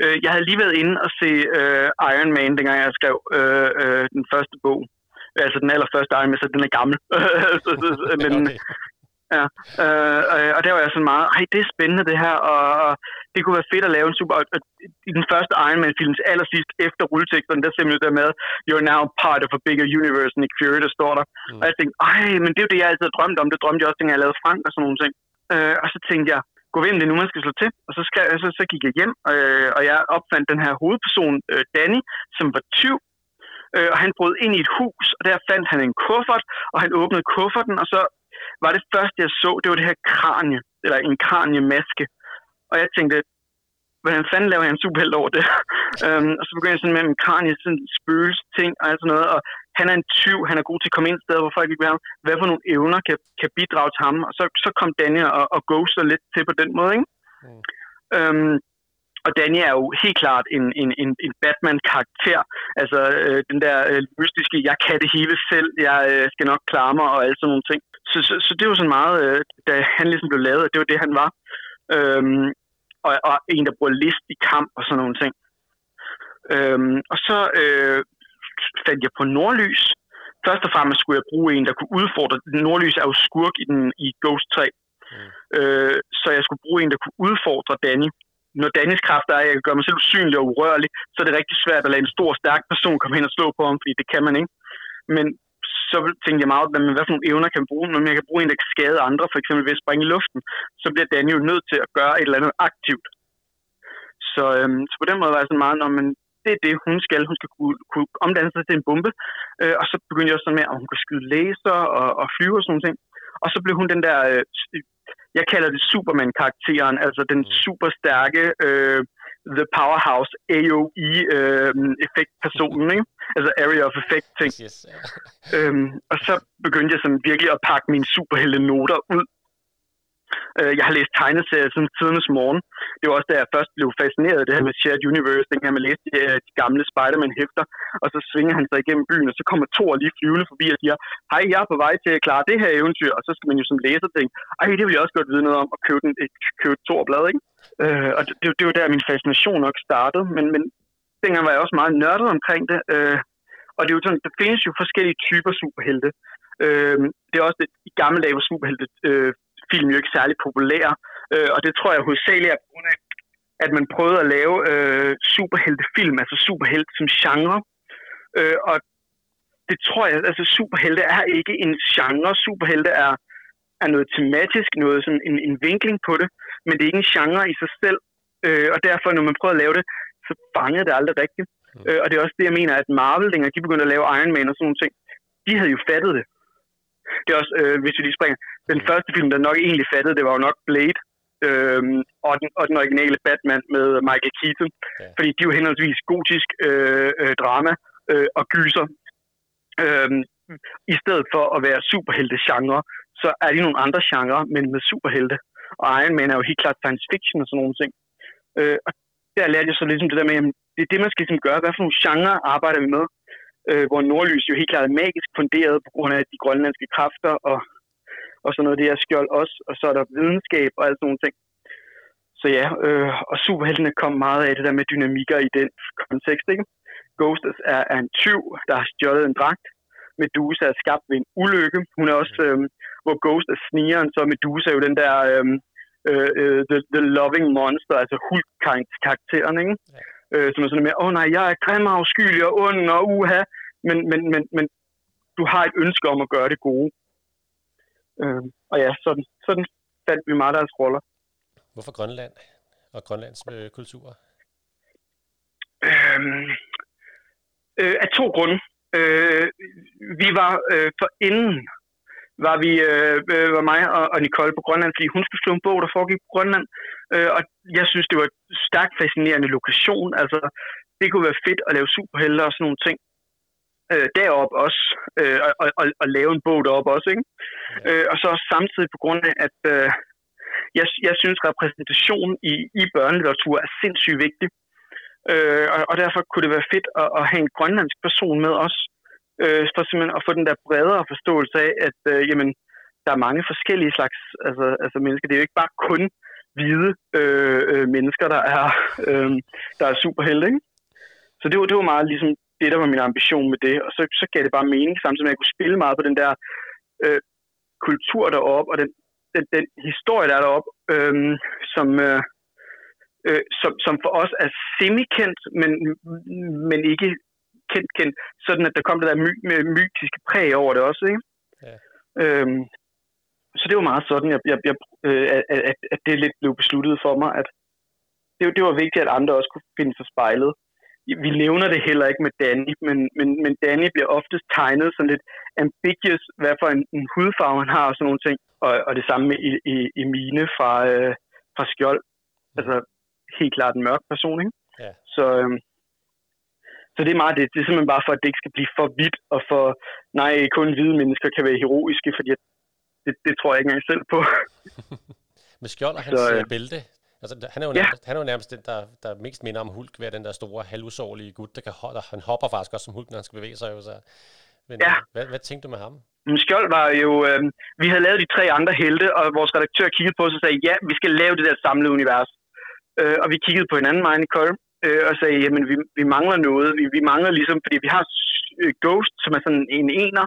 S2: øh, jeg havde lige været inde og se øh, Iron Man, dengang jeg skrev øh, øh, den første bog. Altså den allerførste Iron Man, så den er gammel. men, okay. Ja, øh, øh, og der var jeg sådan meget, ej, det er spændende det her, og, og det kunne være fedt at lave en super... Og, I den første Iron Man-films allersidst efter rulleteksterne, der simpelthen der med, you're now part of a bigger universe, Nick Fury, der står der. Mm. Og jeg tænkte, ej, men det er jo det, jeg altid har drømt om. Det drømte jeg også, dengang jeg lavede Frank og sådan nogle ting. Øh, og så tænkte jeg, gå om det er nu, man skal slå til. Og så, skal, så, så gik jeg hjem, øh, og jeg opfandt den her hovedperson, øh, Danny, som var tyv, øh, og han brød ind i et hus, og der fandt han en kuffert, og han åbnede kufferten, og så var det første, jeg så, det var det her kranie, eller en kraniemaske. Og jeg tænkte, hvordan fanden laver jeg en superheld over det? um, og så begyndte jeg sådan med en kranie, sådan spøgelse ting og alt sådan noget. Og han er en tyv, han er god til at komme ind steder, hvor folk ikke vil have. Hvad for nogle evner kan, kan bidrage til ham? Og så, så kom Daniel og, og ghoster lidt til på den måde, ikke? Mm. Um, og Danny er jo helt klart en, en, en, en Batman-karakter. Altså øh, den der øh, mystiske, jeg kan det hele selv, jeg øh, skal nok klare mig og alt sådan nogle ting. Så, så, så det var sådan meget, øh, da han ligesom blev lavet, det var det, han var. Øhm, og, og en, der bruger list i kamp og sådan nogle ting. Øhm, og så øh, fandt jeg på Nordlys. Først og fremmest skulle jeg bruge en, der kunne udfordre. Nordlys er jo skurk i, den, i Ghost 3. Mm. Øh, så jeg skulle bruge en, der kunne udfordre Danny. Når Dannys kraft er, at jeg kan gøre mig selv usynlig og urørlig, så er det rigtig svært at lade en stor, stærk person komme hen og slå på ham, fordi det kan man ikke. Men så tænkte jeg meget, hvad, hvad for nogle evner kan man bruge? Når jeg kan bruge en, der kan skade andre, for eksempel ved at springe i luften, så bliver Danny jo nødt til at gøre et eller andet aktivt. Så, øhm, så på den måde var jeg sådan meget, når man, det er det, hun skal. Hun skal kunne, kunne omdanne sig til en bombe. Øh, og så begyndte jeg også sådan med, at hun kunne skyde laser og, og flyve og sådan noget. Og så blev hun den der, øh, jeg kalder det Superman-karakteren, altså den mm. super stærke, øh, The Powerhouse AOE-effekt-personen, ikke? altså area of effect ting.
S1: Yes, ja.
S2: Øhm, og så begyndte jeg sådan virkelig at pakke mine superhelte noter ud. Øh, jeg har læst tegneserier siden tidernes morgen. Det var også da jeg først blev fascineret af det her med Shared Universe, dengang man læste de, øh, de gamle Spider-Man-hæfter, og så svinger han sig igennem byen, og så kommer to lige flyvende forbi og siger, hej, jeg er på vej til at klare det her eventyr, og så skal man jo som læser tænke, ej, det vil jeg også godt vide noget om, og købe, den, købe to blad, ikke? Øh, og det, det, var der, min fascination nok startede, men, men dengang var jeg også meget nørdet omkring det, øh, og det er jo sådan, der findes jo forskellige typer superhelte. Øh, det er også det, i gamle dage hvor superhelte øh, film jo ikke særlig populære, øh, og det tror jeg hovedsageligt er på grund af, at man prøvede at lave øh, superheltefilm, altså superhelte som genre, øh, og det tror jeg, altså superhelte er ikke en genre, superhelte er, er noget tematisk, noget sådan en, en vinkling på det, men det er ikke en genre i sig selv, øh, og derfor når man prøver at lave det, så fangede det aldrig rigtigt. Mm. Øh, og det er også det, jeg mener, at Marvel, dengang de begyndte at lave Iron Man og sådan nogle ting, de havde jo fattet det. Det er også, øh, hvis vi lige springer, den første film, der nok egentlig fattede, det var jo nok Blade, øh, og, den, og den originale Batman med Michael Keaton, ja. fordi de er jo henholdsvis gotisk øh, øh, drama øh, og gyser. Øh, I stedet for at være superhelte-genre, så er de nogle andre genrer, men med superhelte. Og Iron Man er jo helt klart science fiction og sådan nogle ting. Øh, og der lærte jeg så ligesom det der med, at det er det, man skal ligesom gøre. Hvad for nogle genrer arbejder vi med? Øh, hvor Nordlys jo helt klart er magisk funderet på grund af de grønlandske kræfter og, og sådan noget det her skjold også. Og så er der videnskab og alt sådan nogle ting. Så ja, øh, og superheltene kom meget af det der med dynamikker i den kontekst, ikke? Ghost er, er en tyv, der har stjålet en dragt. Medusa er skabt ved en ulykke. Hun er også, øh, hvor Ghost er snigeren, så Medusa er jo den der øh, øh, the, the loving monster, altså Hulk-karakteren, ikke? Ja. Øh, som er sådan med, åh oh, nej, jeg er grim og afskyelig og ond og uha, men, men, men, men du har et ønske om at gøre det gode. Øh, og ja, sådan, sådan fandt vi meget deres roller.
S1: Hvorfor Grønland og Grønlands øh, kultur?
S2: Øhm, øh, af to grunde. Øh, vi var øh, for inden var vi øh, øh, var mig og, og Nicole på Grønland, fordi hun skulle skrive en bog, der foregik på Grønland. Øh, og jeg synes, det var et stærkt fascinerende lokation. Altså, det kunne være fedt at lave superhelte og sådan nogle ting øh, deroppe også, øh, og, og, og lave en bog deroppe også, ikke? Ja. Øh, og så samtidig på grund af, at øh, jeg, jeg synes, repræsentation i, i børnelitteratur er sindssygt vigtig. Øh, og, og derfor kunne det være fedt at, at have en grønlandsk person med os, øh, for simpelthen at få den der bredere forståelse af, at øh, jamen, der er mange forskellige slags altså, altså mennesker. Det er jo ikke bare kun hvide øh, øh, mennesker, der er, øh, der er superhelte, ikke? Så det var, det var meget ligesom det, der var min ambition med det. Og så, så gav det bare mening, samtidig med, at jeg kunne spille meget på den der øh, kultur deroppe, og den, den, den historie, der er deroppe, øh, som, øh, øh, som, som for os er semi-kendt, men, men ikke kendt, kendt, sådan at der kom det der my, med mytiske præg over det også, ikke? Ja. Øhm, så det var meget sådan, jeg, jeg, jeg, øh, at, at det lidt blev besluttet for mig, at det, det var vigtigt, at andre også kunne finde sig spejlet. Vi nævner det heller ikke med Danny, men, men, men Danny bliver oftest tegnet sådan lidt ambiguous, hvad for en, en hudfarve han har og sådan nogle ting. Og, og det samme med i, i, i mine fra, øh, fra Skjold. Altså helt klart en mørk person, ikke? Ja. Så, øh, så det er meget det. Det er simpelthen bare for, at det ikke skal blive for vidt, og for, nej, kun hvide mennesker kan være heroiske, fordi det, det tror jeg ikke engang selv på.
S1: Med skjold og hans så, øh, bælte, Altså, han er jo nærmest, ja. han er jo nærmest den, der, der mest minder om Hulk, ved den der store, halvusårlige gut, der kan holde, han hopper faktisk også som Hulk, når han skal bevæge sig. Jo, så. Men, ja. hvad, hvad tænkte du med ham?
S2: Skjold var jo, øh, vi havde lavet de tre andre helte, og vores redaktør kiggede på os og sagde, ja, vi skal lave det der samlede univers. Øh, og vi kiggede på hinanden, mig og Nicole, øh, og sagde, jamen vi, vi mangler noget. Vi, vi mangler ligesom, fordi vi har øh, Ghost, som er sådan en ener,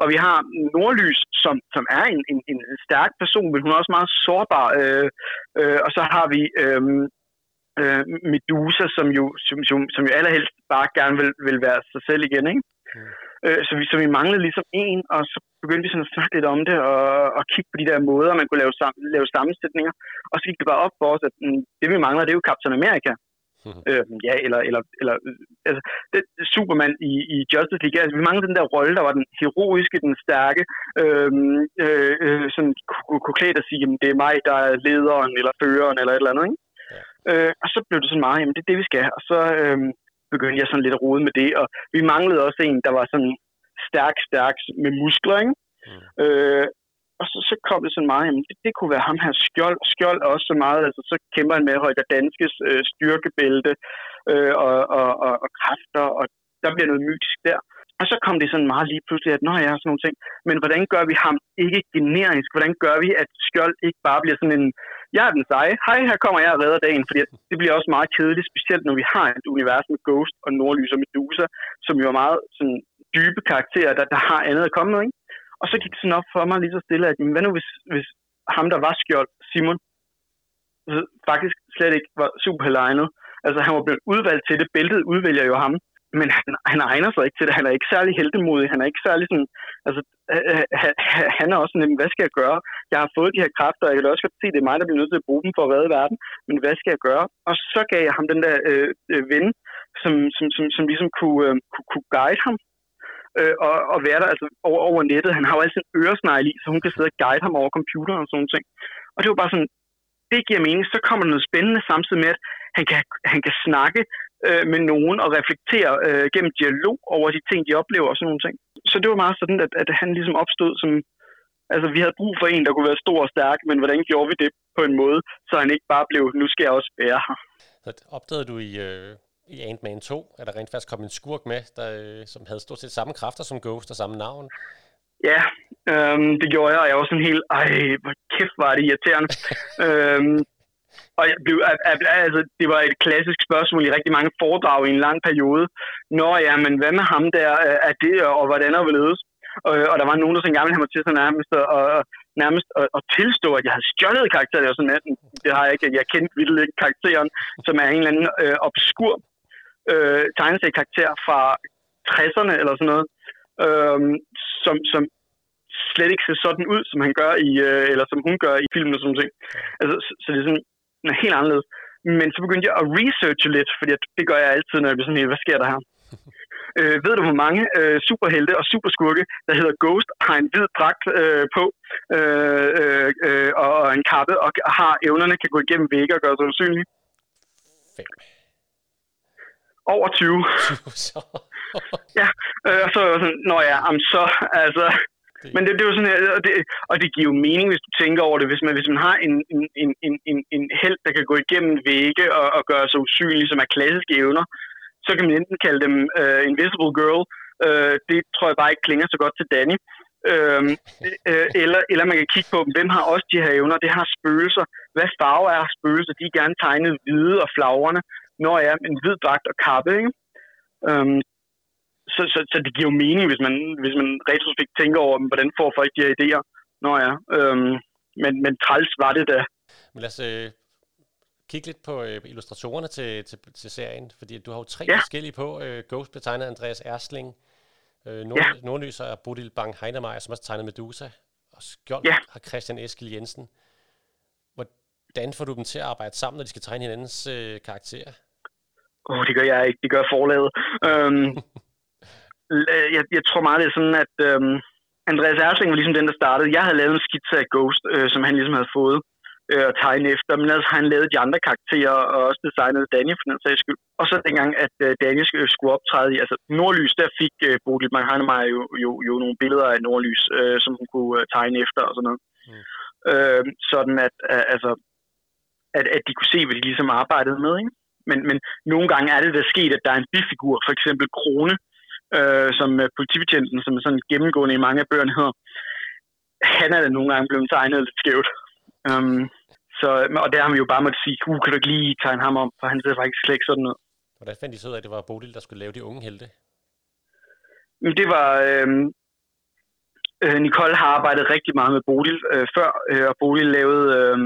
S2: og vi har Nordlys, som, som er en, en, en stærk person, men hun er også meget sårbar. Øh, øh, og så har vi øh, øh, Medusa, som jo, som, som, som jo allerhelst bare gerne vil, vil være sig selv igen. Ikke? Mm. Øh, så, vi, så vi manglede ligesom en, og så begyndte vi sådan at snakke lidt om det, og, og kigge på de der måder, man kunne lave, sam, lave sammensætninger. Og så gik det bare op for os, at mm, det vi mangler, det er jo Captain America. Mm-hmm. Øh, ja, eller, eller, eller altså, det, Superman i, i Justice League, altså, vi mangler den der rolle, der var den heroiske, den stærke, øh, øh, øh, sådan kunne, kunne klæde at sige, jamen, det er mig, der er lederen, eller føreren, eller et eller andet, ikke? Ja. Øh, og så blev det sådan meget, jamen det er det, vi skal. Og så, øh, begyndte jeg sådan lidt at rode med det, og vi manglede også en, der var sådan stærk, stærk med muskler, ikke? Mm. Øh, og så, så kom det sådan meget, jamen det, det kunne være ham her skjold, skjold også så meget, altså så kæmper han med Holger Danskes øh, styrkebælte øh, og, og, og, og kræfter, og der bliver noget mytisk der. Og så kom det sådan meget lige pludselig, at nå ja, sådan nogle ting. Men hvordan gør vi ham ikke generisk? Hvordan gør vi, at skjold ikke bare bliver sådan en, jeg er den seje, hej, her kommer jeg og redder dagen, fordi det bliver også meget kedeligt, specielt når vi har et univers med Ghost og Nordlys og Medusa, som jo er meget sådan dybe karakterer, der, der har andet at komme med, ikke? Og så gik det sådan op for mig lige så stille, at hvad nu hvis, hvis ham, der var skjold, Simon, faktisk slet ikke var super legnet. Altså han var blevet udvalgt til det, bæltet udvælger jo ham, men han, han egner sig ikke til det. Han er ikke særlig heldemodig. Han er ikke særlig sådan, altså, han er også sådan, hvad skal jeg gøre? Jeg har fået de her kræfter, og jeg kan også godt se, at det er mig, der bliver nødt til at bruge dem for at redde verden. Men hvad skal jeg gøre? Og så gav jeg ham den der øh, øh ven, som, som, som, som ligesom kunne, øh, kunne, kunne guide ham øh, og, og være der altså, over, over nettet. Han har jo altid en øresnegl i, så hun kan sidde og guide ham over computeren og sådan noget. Og det var bare sådan, det giver mening. Så kommer der noget spændende samtidig med, at han kan, han kan snakke øh, med nogen og reflektere øh, gennem dialog over de ting, de oplever og sådan nogle ting. Så det var meget sådan, at, at han ligesom opstod som... Altså, vi havde brug for en, der kunne være stor og stærk, men hvordan gjorde vi det på en måde, så han ikke bare blev, nu skal jeg også være her.
S1: Så opdagede du i, øh, i Ant-Man 2, at der rent faktisk kom en skurk med, der, øh, som havde stort set samme kræfter som Ghost og samme navn?
S2: Ja, øhm, det gjorde jeg, og jeg var sådan helt, ej, hvor kæft var det irriterende. øhm, og jeg blev, altså, det var et klassisk spørgsmål i rigtig mange foredrag i en lang periode. Nå ja, men hvad med ham der? Er det, og hvordan er det og, og der var nogen, der så gerne ville have mig til så nærmest, og, nærmest at, at tilstå, at jeg havde stjålet karakteren. Det, sådan, det har jeg ikke. Jeg kendte vildt ikke karakteren, som er en eller anden øh, obskur øh, tegneseriekarakter fra 60'erne eller sådan noget, øh, som, som slet ikke ser sådan ud, som han gør i, øh, eller som hun gør i filmen og sådan noget. Altså, så, så det er sådan helt anderledes. Men så begyndte jeg at researche lidt, fordi det gør jeg altid, når jeg bliver sådan helt, hvad sker der her? øh, ved du, hvor mange øh, superhelte og superskurke, der hedder Ghost, har en hvid dragt øh, på øh, øh, øh, og en kappe, og har evnerne, kan gå igennem vægge og gøre sig usynlige?
S1: Fem.
S2: Over 20. ja, øh, og så var sådan, nå ja, am så, altså, det... Men det, det er jo sådan, og det, og det giver jo mening, hvis du tænker over det. Hvis man, hvis man har en, en, en, en, en held, der kan gå igennem vægge og, og gøre sig usynlig, som er klassiske evner, så kan man enten kalde dem uh, Invisible Girl. Uh, det tror jeg bare ikke klinger så godt til Danny. Uh, uh, eller, eller man kan kigge på dem. Hvem har også de her evner? Det har spøgelser. Hvad farve er spøgelser? De er gerne tegnet hvide og flagrende når jeg er en hvid dragt og kappe, ikke? Um, så, så, så det giver jo mening, hvis man, hvis man retrospekt tænker over, hvordan får folk de her idéer. Nå ja, øhm, men, men træls var det da.
S1: Men lad os øh, kigge lidt på øh, illustratorerne til, til, til serien, fordi du har jo tre
S2: ja.
S1: forskellige på. Øh, Ghost blev tegnet Andreas Ersling, øh, Nord, ja. Nordlys og Bodil Bang Heinemeier, som også tegnet Medusa, og Skjold ja. har Christian Eskil Jensen. Hvordan får du dem til at arbejde sammen, når de skal tegne hinandens øh, karakterer?
S2: Oh, det gør jeg ikke. Det gør forlaget. øhm, jeg, jeg tror meget, det er sådan, at øhm, Andreas Ersling var ligesom den, der startede. Jeg havde lavet en skitse af Ghost, øh, som han ligesom havde fået øh, at tegne efter. Men ellers har han lavet de andre karakterer, og også designet Daniel for den sags skyld. Og så dengang, at øh, Daniel skulle optræde i altså Nordlys, der fik øh, Bodil Manghanemeyer jo, jo, jo nogle billeder af Nordlys, øh, som hun kunne øh, tegne efter og sådan noget. Mm. Øh, sådan at, øh, altså, at, at de kunne se, hvad de ligesom arbejdede med. Ikke? Men, men nogle gange er det der sket, at der er en bifigur, for eksempel Krone, øh, som politibetjenten, som er sådan gennemgående i mange af bøgerne hedder. Han er da nogle gange blevet tegnet lidt skævt. Um, så, og der har man jo bare måtte sige, uh, kan du ikke lige tegne ham om, for han ser faktisk slet ikke sådan ud.
S1: Hvordan fandt de så ud af, at det var Bodil, der skulle lave de unge helte?
S2: Det var... Øh, Nicole har arbejdet rigtig meget med Bodil øh, før, øh, og Bodil lavede øh,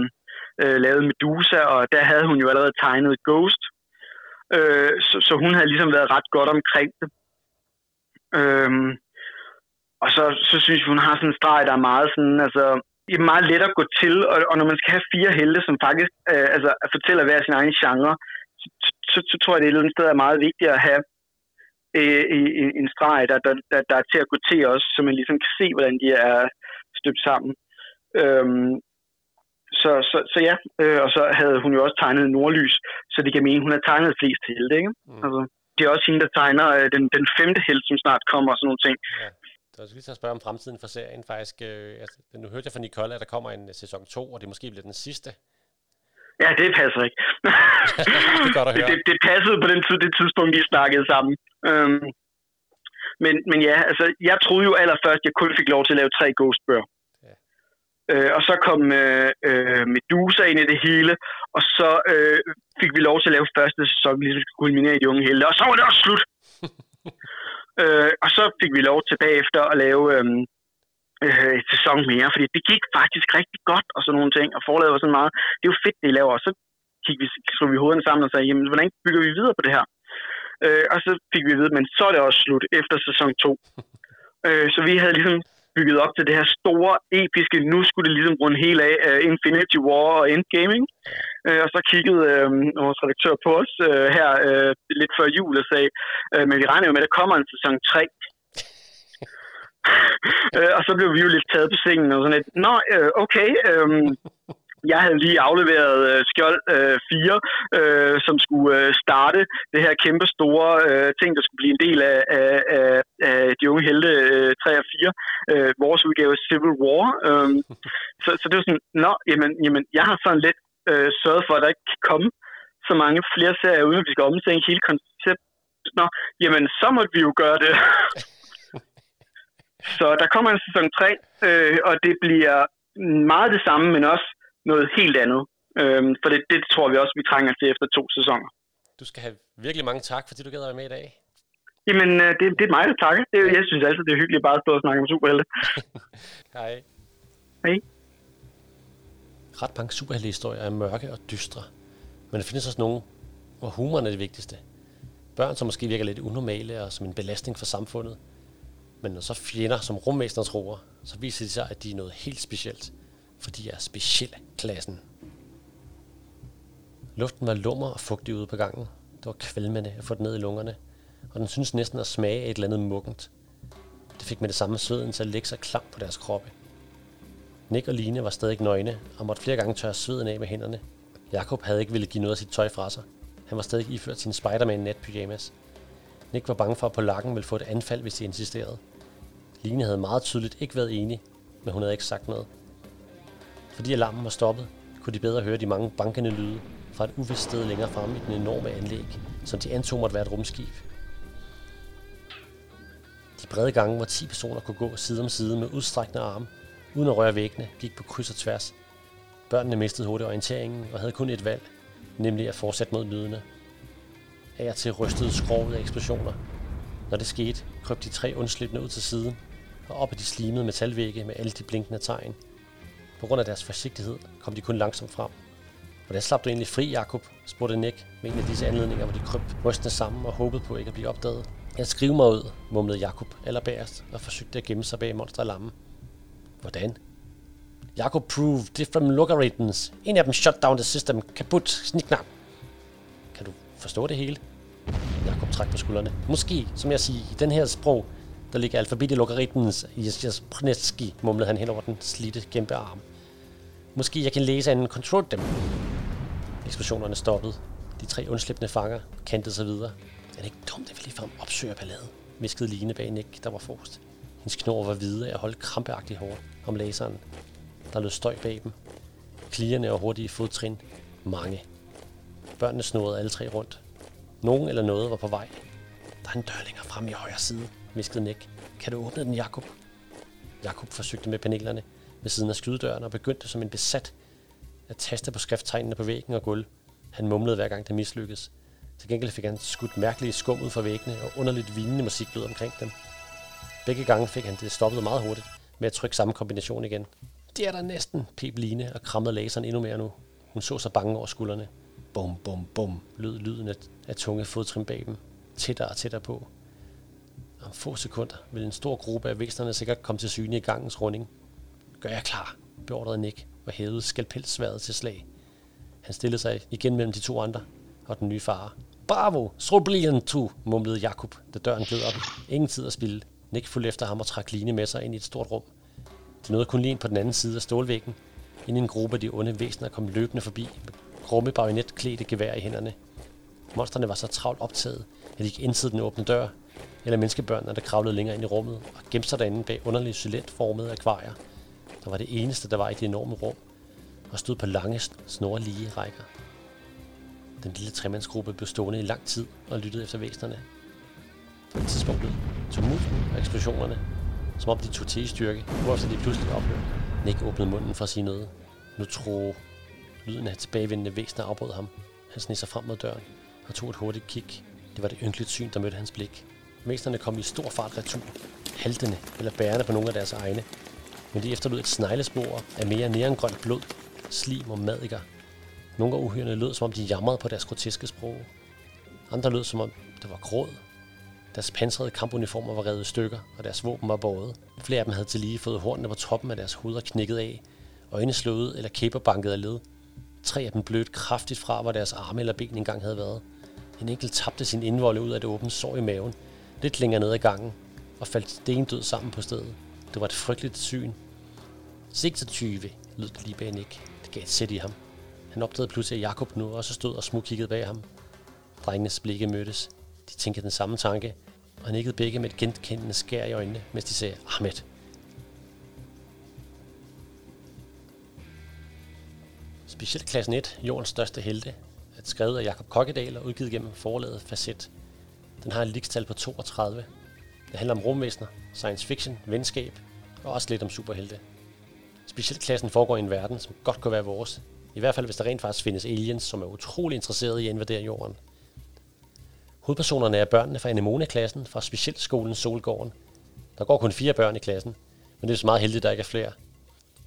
S2: øh, lavede Medusa, og der havde hun jo allerede tegnet Ghost. Øh, så, så hun havde ligesom været ret godt omkring det. Øh, og så, så synes vi, hun har sådan en streg, der er meget sådan, altså, det er meget let at gå til, og, og når man skal have fire helte, som faktisk øh, altså, fortæller hver sin egen genre, så, så, så tror jeg, det er et eller andet sted er meget vigtigt at have øh, en, en streg, der, der, der, der er til at gå til også, så man ligesom kan se, hvordan de er støbt sammen. Øhm, så, så, så ja, øh, og så havde hun jo også tegnet Nordlys, så det kan mene, hun har tegnet flest det, ikke? Mm. Altså. det er også hende, der tegner øh, den, den femte held, som snart kommer og sådan nogle ting. Ja.
S1: Det var lige at spørge om fremtiden for serien faktisk. Øh, altså, nu hørte jeg fra Nicole, at der kommer en øh, sæson 2, og det måske bliver den sidste.
S2: Ja, det passer ikke.
S1: det, er godt at høre.
S2: det, det, passede på den tid, det tidspunkt, vi snakkede sammen. Øhm, men, men ja, altså, jeg troede jo allerførst, at jeg kun fik lov til at lave tre ghostbøger. Øh, og så kom øh, øh, Medusa ind i det hele, og så øh, fik vi lov til at lave første sæson, ligesom skulle kulminere i de unge helte, og så var det også slut. øh, og så fik vi lov til bagefter at lave øh, øh, et sæson mere, fordi det gik faktisk rigtig godt og sådan nogle ting, og forladet var sådan meget, det er jo fedt, det I laver, og så gik vi, slog vi hovederne sammen og sagde, jamen, hvordan bygger vi videre på det her? Øh, og så fik vi at vide, men så er det også slut efter sæson 2. øh, så vi havde ligesom bygget op til det her store, episke, nu skulle det ligesom runde helt af uh, Infinity War og Endgaming. Uh, og så kiggede uh, vores redaktør på os uh, her uh, lidt før jul og sagde, uh, men vi regner jo med, at der kommer en sæson 3. uh, og så blev vi jo lidt taget på sengen og sådan lidt, nå, uh, okay, um, jeg havde lige afleveret øh, Skjold øh, 4, øh, som skulle øh, starte det her kæmpe store øh, ting, der skulle blive en del af, af, af, af de unge helte øh, 3 og 4. Øh, vores udgave Civil War. Øh, så, så det var sådan, nå, jamen, jamen jeg har sådan lidt øh, sørget for, at der ikke kan komme så mange flere serier, uden at vi skal omtænke hele konceptet. Nå, jamen, så måtte vi jo gøre det. så der kommer en sæson 3, øh, og det bliver meget det samme, men også noget helt andet. Øhm, for det, det tror vi også, vi trænger til efter to sæsoner.
S1: Du skal have virkelig mange tak, fordi du gad at være med i dag.
S2: Jamen, øh, det, det er mig, der takker. Det, jeg synes altid, det er hyggeligt bare at stå og snakke om superhelte.
S1: Hej.
S2: Hej.
S1: Ret mange superheltehistorier er mørke og dystre. Men der findes også nogle, hvor humoren er det vigtigste. Børn, som måske virker lidt unormale og som en belastning for samfundet. Men når så fjender som rumvæsener tror, så viser det sig, at de er noget helt specielt – for de er specielklassen. Luften var lummer og fugtig ude på gangen. Det var kvalmende at få den ned i lungerne, og den syntes næsten at smage af et eller andet muggent. Det fik med det samme sveden til at lægge sig klam på deres kroppe. Nick og Line var stadig nøgne og måtte flere gange tørre sveden af med hænderne. Jakob havde ikke ville give noget af sit tøj fra sig. Han var stadig iført sin Spider-Man natpyjamas. Nick var bange for, at polakken ville få et anfald, hvis de insisterede. Line havde meget tydeligt ikke været enig, men hun havde ikke sagt noget. Fordi alarmen var stoppet, kunne de bedre høre de mange bankende lyde fra et uvist sted længere fremme i den enorme anlæg, som de antog måtte være et rumskib. De brede gange, hvor 10 personer kunne gå side om side med udstrakte arme, uden at røre væggene, gik på kryds og tværs. Børnene mistede hurtigt orienteringen og havde kun et valg, nemlig at fortsætte mod lydene. Af og til rystede skroget af eksplosioner. Når det skete, kryb de tre undslippende ud til siden og op ad de slimede metalvægge med alle de blinkende tegn – på grund af deres forsigtighed kom de kun langsomt frem. Hvordan slap du egentlig fri, Jakob? spurgte Nick med en af disse anledninger, hvor de krøb rystende sammen og håbede på ikke at blive opdaget. Jeg skriver mig ud, mumlede Jakob allerbærest og forsøgte at gemme sig bag monsterlammen. Hvordan? Jakob proved different logarithms. En af dem shut down the system. Kaput. Sniknap. Kan du forstå det hele? Jakob trak på skuldrene. Måske, som jeg siger, i den her sprog, der ligger alfabet i logaritmens Jasprneski, mumlede han hen over den slitte kæmpe arm. Måske jeg kan læse anden control dem. Eksplosionerne stoppede. De tre undslippende fanger kantede sig videre. Er det ikke dumt, at vi ligefrem opsøger balladen, viskede Line bag Nick, der var forrest. Hendes knor var hvide af at holde krampeagtigt hårdt om laseren. Der lød støj bag dem. Klierne og hurtige fodtrin. Mange. Børnene snurrede alle tre rundt. Nogen eller noget var på vej. Der er en dør længere frem i højre side viskede Nick. Kan du åbne den, Jakob? Jakob forsøgte med panelerne ved siden af skydedøren og begyndte som en besat at taste på skrifttegnene på væggen og gulv. Han mumlede hver gang det mislykkedes. Til gengæld fik han skudt mærkelige skum ud fra væggene og underligt vinende musik lød omkring dem. Begge gange fik han det stoppet meget hurtigt med at trykke samme kombination igen. Det er der næsten, pep Line og krammede laseren endnu mere nu. Hun så sig bange over skuldrene. Bum, bum, bum, lød lyden af, af tunge fodtrin bag dem. Tættere og tættere på. Om få sekunder vil en stor gruppe af væsnerne sikkert komme til syne i gangens runding. Gør jeg klar, beordrede Nick og hævede skalpelsværet til slag. Han stillede sig igen mellem de to andre og den nye far. Bravo, tu, mumlede Jakob, da døren gled op. Ingen tid at spille. Nick fulgte efter ham og trak Line med sig ind i et stort rum. De nåede kun lige ind på den anden side af stålvæggen, inden en gruppe af de onde væsener kom løbende forbi med grumme bajonetklædte gevær i hænderne. Monsterne var så travlt optaget, at de ikke indsede den åbne dør, eller menneskebørnene, der kravlede længere ind i rummet og gemte sig derinde bag underlige cylindformede akvarier, der var det eneste, der var i det enorme rum, og stod på lange, snorlige rækker. Den lille tremandsgruppe blev stående i lang tid og lyttede efter væsnerne. På et tidspunkt blev tumulten og eksplosionerne, som om de tog til i styrke, hvorefter de pludselig ophørte. Nick åbnede munden for at sige noget. Nu tro lyden af tilbagevendende væsener afbrød ham. Han sned sig frem mod døren og tog et hurtigt kig. Det var det ynkeligt syn, der mødte hans blik. Mesterne kom i stor fart retur, haltende eller bærende på nogle af deres egne, men de efterlod et sneglespor af mere neongrønt blod, slim og madikker. Nogle af uhyrene lød, som om de jamrede på deres groteske sprog. Andre lød, som om det var gråd. Deres pansrede kampuniformer var revet i stykker, og deres våben var båret. Flere af dem havde til lige fået hornene på toppen af deres hoveder knækket af, øjne slået eller kæber banket af led. Tre af dem blødt kraftigt fra, hvor deres arme eller ben engang havde været. En enkelt tabte sin indvolde ud af det åbne sår i maven, lidt længere ned ad gangen, og faldt stendød sammen på stedet. Det var et frygteligt syn, 26, lød det lige bag Nick. Det gav et sæt i ham. Han opdagede pludselig, at Jakob nu også stod og smugkiggede bag ham. Drengenes blikke mødtes. De tænkte den samme tanke, og nikkede begge med et genkendende skær i øjnene, mens de sagde, Ahmed. Specielt klassen 1, jordens største helte, er skrevet af Jakob Kokkedal og udgivet gennem forlaget Facet. Den har et likstal på 32. Det handler om rumvæsener, science fiction, venskab og også lidt om superhelte. Specielt klassen foregår i en verden, som godt kunne være vores. I hvert fald, hvis der rent faktisk findes aliens, som er utrolig interesserede i at invadere jorden. Hovedpersonerne er børnene fra Anemone-klassen fra specielt skolen Solgården. Der går kun fire børn i klassen, men det er så meget heldigt, at der ikke er flere.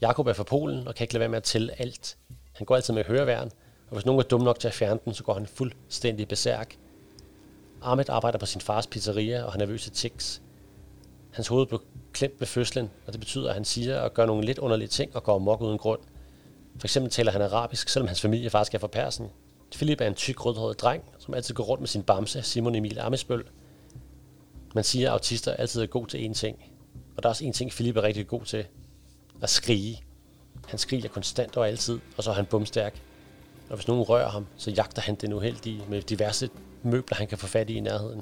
S1: Jakob er fra Polen og kan ikke lade være med at tælle alt. Han går altid med høreværn, og hvis nogen er dum nok til at fjerne den, så går han fuldstændig besærk. Ahmed arbejder på sin fars pizzeria, og har nervøse tics. Hans hoved blev klemt ved fødslen, og det betyder, at han siger og gør nogle lidt underlige ting og går amok uden grund. For eksempel taler han arabisk, selvom hans familie faktisk er fra Persien. Philip er en tyk rødhåret dreng, som altid går rundt med sin bamse, Simon Emil Amesbøl. Man siger, at autister altid er god til én ting. Og der er også en ting, Philip er rigtig god til. At skrige. Han skriger konstant og altid, og så er han bumstærk. Og hvis nogen rører ham, så jagter han den uheldige med diverse møbler, han kan få fat i i nærheden.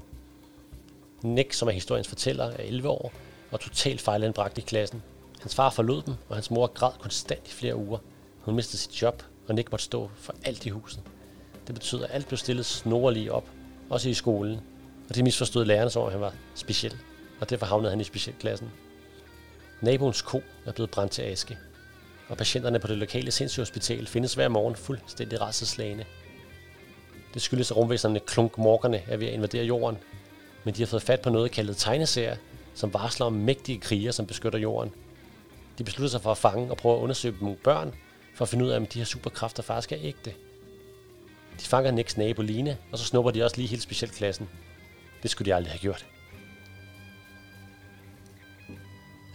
S1: Nick, som er historiens fortæller, er 11 år og totalt fejlanbragt i klassen. Hans far forlod dem, og hans mor græd konstant i flere uger. Hun mistede sit job, og Nick måtte stå for alt i huset. Det betød, at alt blev stillet snorlige op, også i skolen. Og det misforstod lærerne som, om han var speciel, og derfor havnede han i specialklassen. Naboens ko er blevet brændt til aske, og patienterne på det lokale sindssygehospital findes hver morgen fuldstændig rædselslagende. Det skyldes, at rumvæsenerne klunkmorkerne er ved at invadere jorden, men de har fået fat på noget kaldet tegneserier, som varsler om mægtige kriger, som beskytter jorden. De beslutter sig for at fange og prøve at undersøge nogle børn, for at finde ud af, om de her superkræfter faktisk er ægte. De fanger Nicks nabo Line, og så snupper de også lige helt specielt klassen. Det skulle de aldrig have gjort.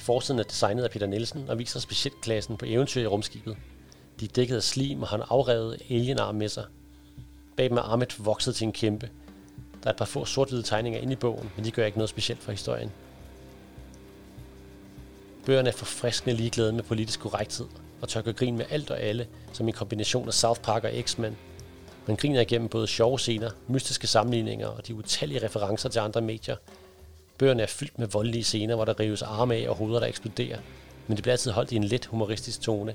S1: Forsiden er designet af Peter Nielsen og viser specielt klassen på eventyr i rumskibet. De er dækket af slim og har en afrevet alienarm med sig. Bag med Ahmed vokset til en kæmpe, der er et par få sort-hvide tegninger inde i bogen, men de gør ikke noget specielt for historien. Bøgerne er forfriskende ligeglade med politisk korrekthed og tør grin med alt og alle, som en kombination af South Park og X-Men. Man griner igennem både sjove scener, mystiske sammenligninger og de utallige referencer til andre medier. Bøgerne er fyldt med voldelige scener, hvor der rives arme af og hoveder, der eksploderer, men det bliver altid holdt i en let humoristisk tone.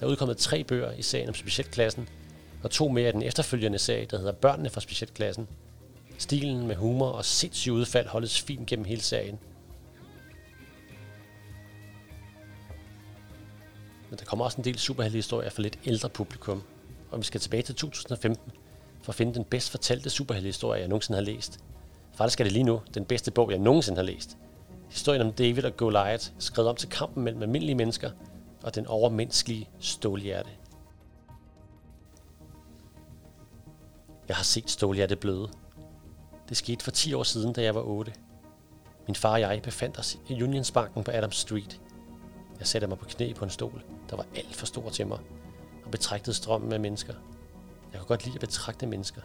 S1: Der er udkommet tre bøger i serien om specialklassen, og to mere af den efterfølgende serie, der hedder Børnene fra specialklassen. Stilen med humor og sindssyge udfald holdes fint gennem hele serien. Men der kommer også en del superheltehistorier for lidt ældre publikum, og vi skal tilbage til 2015 for at finde den bedst fortalte superheltehistorie, jeg nogensinde har læst. Faktisk er det lige nu den bedste bog, jeg nogensinde har læst. Historien om David og Goliath, skrevet om til kampen mellem almindelige mennesker og den overmenneskelige stålhjerte. Jeg har set det bløde. Det skete for 10 år siden, da jeg var 8. Min far og jeg befandt os i Unionsbanken på Adams Street. Jeg satte mig på knæ på en stol, der var alt for stor til mig, og betragtede strømmen af mennesker. Jeg kunne godt lide at betragte mennesker.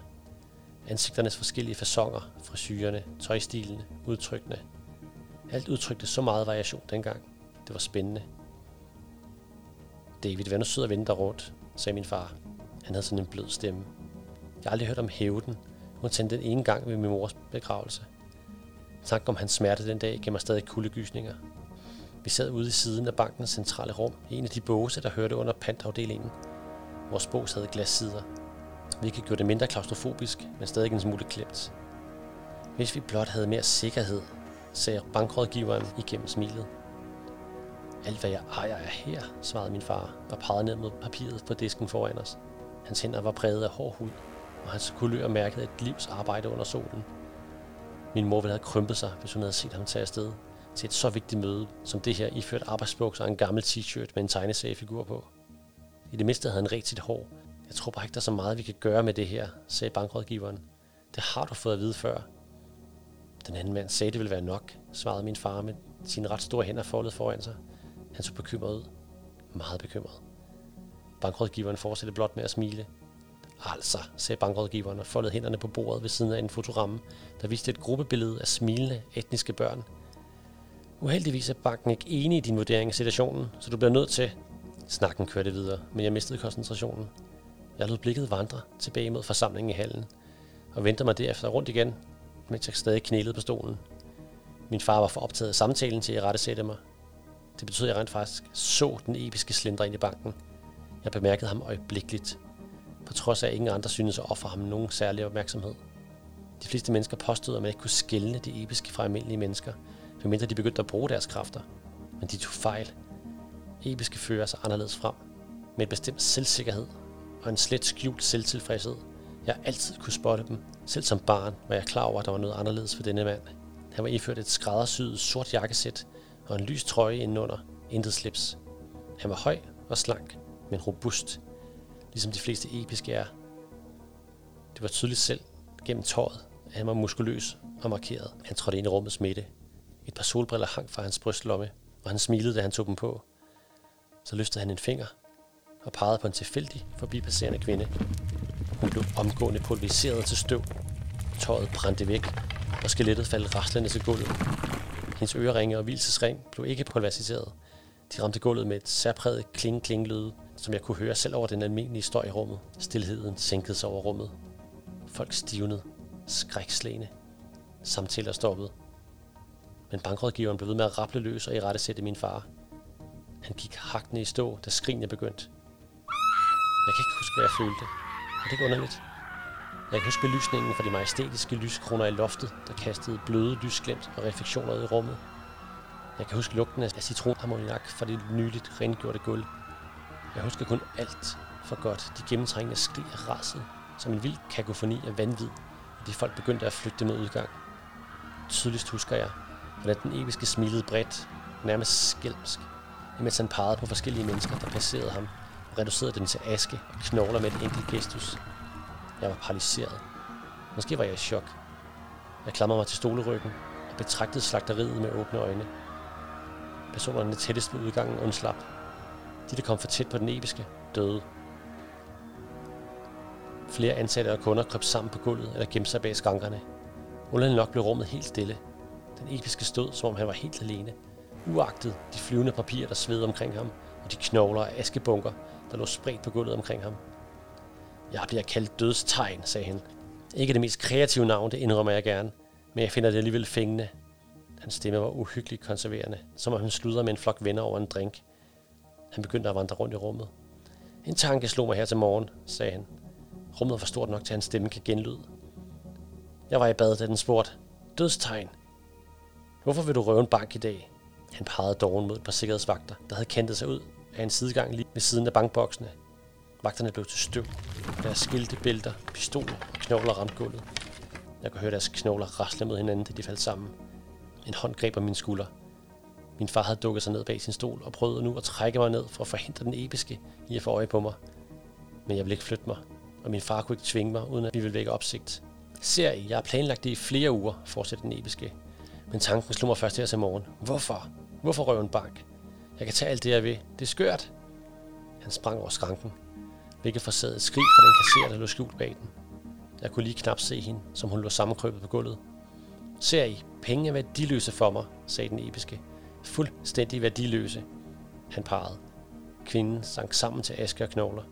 S1: Ansigternes forskellige fasonger, frisyrerne, tøjstilene, udtrykkene. Alt udtrykte så meget variation dengang. Det var spændende. David, vær nu sød og vente rundt, sagde min far. Han havde sådan en blød stemme. Jeg har aldrig hørt om hævden, tændte den ene gang ved min mors begravelse. Tanken om hans smerte den dag gav mig stadig kuldegysninger. Vi sad ude i siden af bankens centrale rum, i en af de båse, der hørte under pantafdelingen. Vores bås havde glassider, hvilket gjorde det mindre klaustrofobisk, men stadig en smule klemt. Hvis vi blot havde mere sikkerhed, sagde bankrådgiveren igennem smilet. Alt hvad jeg ejer er her, svarede min far og pegede ned mod papiret på disken foran os. Hans hænder var præget af hård hud, og hans kulør mærkede et livs arbejde under solen. Min mor ville have krympet sig, hvis hun havde set ham tage afsted til et så vigtigt møde, som det her iført arbejdsbukser og en gammel t-shirt med en tegneseriefigur på. I det mindste havde han rigtig hår. Jeg tror bare ikke, der er så meget, vi kan gøre med det her, sagde bankrådgiveren. Det har du fået at vide før. Den anden mand sagde, det ville være nok, svarede min far med sine ret store hænder foldet foran sig. Han så bekymret ud. Meget bekymret. Bankrådgiveren fortsatte blot med at smile. Altså, sagde bankrådgiveren og foldede hænderne på bordet ved siden af en fotoramme, der viste et gruppebillede af smilende etniske børn. Uheldigvis er banken ikke enig i din vurdering af situationen, så du bliver nødt til... Snakken kørte videre, men jeg mistede koncentrationen. Jeg lod blikket vandre tilbage mod forsamlingen i hallen, og vendte mig derefter rundt igen, mens jeg stadig knælede på stolen. Min far var for optaget af samtalen til at rette sætte mig. Det betød, at jeg rent faktisk så den episke slindre ind i banken. Jeg bemærkede ham øjeblikkeligt, på trods af, at ingen andre synes at ofre ham nogen særlig opmærksomhed. De fleste mennesker påstod, at man ikke kunne skelne det episke fra almindelige mennesker, medmindre de begyndte at bruge deres kræfter. Men de tog fejl. Episke fører sig anderledes frem, med en bestemt selvsikkerhed og en slet skjult selvtilfredshed. Jeg altid kunne spotte dem. Selv som barn var jeg klar over, at der var noget anderledes for denne mand. Han var iført et skræddersyet sort jakkesæt og en lys trøje indenunder. Intet slips. Han var høj og slank, men robust, ligesom de fleste episke er. Det var tydeligt selv gennem tøjet, at han var muskuløs og markeret. Han trådte ind i rummets midte. Et par solbriller hang fra hans brystlomme, og han smilede, da han tog dem på. Så løftede han en finger og pegede på en tilfældig forbipasserende kvinde. Hun blev omgående pulveriseret til støv. Tøjet brændte væk, og skelettet faldt raslende til gulvet. Hendes øreringe og hvilesesring blev ikke pulveriseret. De ramte gulvet med et særpræget kling-kling-lyd, som jeg kunne høre selv over den almindelige støj i rummet. Stilheden sænkede sig over rummet. Folk stivnede, skrækslæne. Samtaler stoppede. Men bankrådgiveren blev ved med at rapple løs og i rette sætte min far. Han gik hakne i stå, da skrigene begyndte. Jeg kan ikke huske, hvad jeg følte. Og det ikke underligt? Jeg kan huske belysningen fra de majestætiske lyskroner i loftet, der kastede bløde lysglemt og refleksioner i rummet. Jeg kan huske lugten af citronharmoniak fra det nyligt rengjorte gulv. Jeg husker kun alt for godt de gennemtrængende skrig af raset, som en vild kakofoni af vanvid, og de folk begyndte at flygte mod udgang. Tydeligst husker jeg, hvordan den eviske smilede bredt, nærmest skælmsk, imens han pegede på forskellige mennesker, der passerede ham, og reducerede dem til aske og knogler med et enkelt gestus. Jeg var paralyseret. Måske var jeg i chok. Jeg klamrede mig til stoleryggen og betragtede slagteriet med åbne øjne. Personerne tættest ved udgangen undslap. De, der kom for tæt på den episke, døde. Flere ansatte og kunder kryb sammen på gulvet eller gemte sig bag skankerne. Under nok blev rummet helt stille. Den episke stod, som om han var helt alene. Uagtet de flyvende papirer, der sved omkring ham, og de knogler og askebunker, der lå spredt på gulvet omkring ham. Jeg bliver kaldt dødstegn, sagde han. Ikke det mest kreative navn, det indrømmer jeg gerne, men jeg finder det alligevel fængende. Hans stemme var uhyggeligt konserverende, som om han sludrede med en flok venner over en drink. Han begyndte at vandre rundt i rummet. En tanke slog mig her til morgen, sagde han. Rummet var stort nok til, at hans stemme kan genlyde. Jeg var i bad, da den spurgte. Dødstegn. Hvorfor vil du røve en bank i dag? Han pegede doven mod et par sikkerhedsvagter, der havde kantet sig ud af en sidegang lige ved siden af bankboksene. Vagterne blev til støv. Deres skilte, bælter, pistoler og knogler ramte gulvet. Jeg kunne høre deres knogler rasle mod hinanden, da de faldt sammen. En hånd greb om min skulder. Min far havde dukket sig ned bag sin stol og prøvede nu at trække mig ned for at forhindre den episke i at få øje på mig. Men jeg ville ikke flytte mig, og min far kunne ikke tvinge mig, uden at vi ville vække opsigt. Ser I, jeg har planlagt det i flere uger, fortsætter den episke. Men tanken slog mig først her til morgen. Hvorfor? Hvorfor røve en bank? Jeg kan tage alt det, jeg vil. Det er skørt. Han sprang over skranken, hvilket forsagede et skrig fra den kasserer, der lå skjult bag den. Jeg kunne lige knap se hende, som hun lå sammenkrøbet på gulvet. Ser I, penge er værdiløse for mig, sagde den episke. Fuldstændig værdiløse. Han parrede. Kvinden sank sammen til aske og knogler.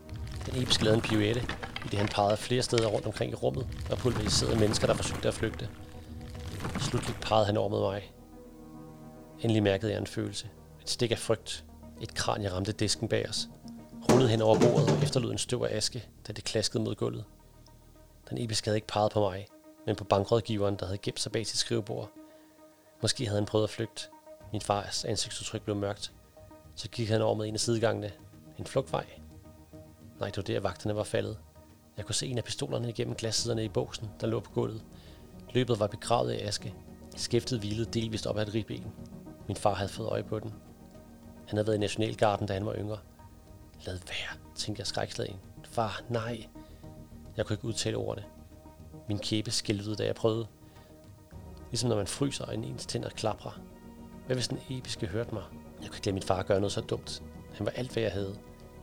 S1: Den episke lavede en pirouette, i det han pegede flere steder rundt omkring i rummet og pulveriserede mennesker, der forsøgte at flygte. Slutligt pegede han over mod mig. Endelig mærkede jeg en følelse. Et stik af frygt. Et kranje ramte disken bag os. Rullede hen over bordet og efterlod en støv af aske, da det klaskede mod gulvet. Den episke havde ikke peget på mig, men på bankrådgiveren, der havde gemt sig bag sit skrivebord. Måske havde han prøvet at flygte. Min fars ansigtsudtryk blev mørkt. Så gik han over med en af sidegangene. En flugtvej. Nej, det var der, vagterne var faldet. Jeg kunne se en af pistolerne igennem glassiderne i boksen, der lå på gulvet. Løbet var begravet i aske. Skæftet hvilede delvist op ad et ribben. Min far havde fået øje på den. Han havde været i Nationalgarden, da han var yngre. Lad være, tænkte jeg skrækslagen. Far, nej. Jeg kunne ikke udtale ordene. Min kæbe skælvede, da jeg prøvede. Ligesom når man fryser, og ens tænder klapper. Hvad hvis den episke hørte mig? Jeg kunne ikke lade min far gøre noget så dumt. Han var alt, hvad jeg havde.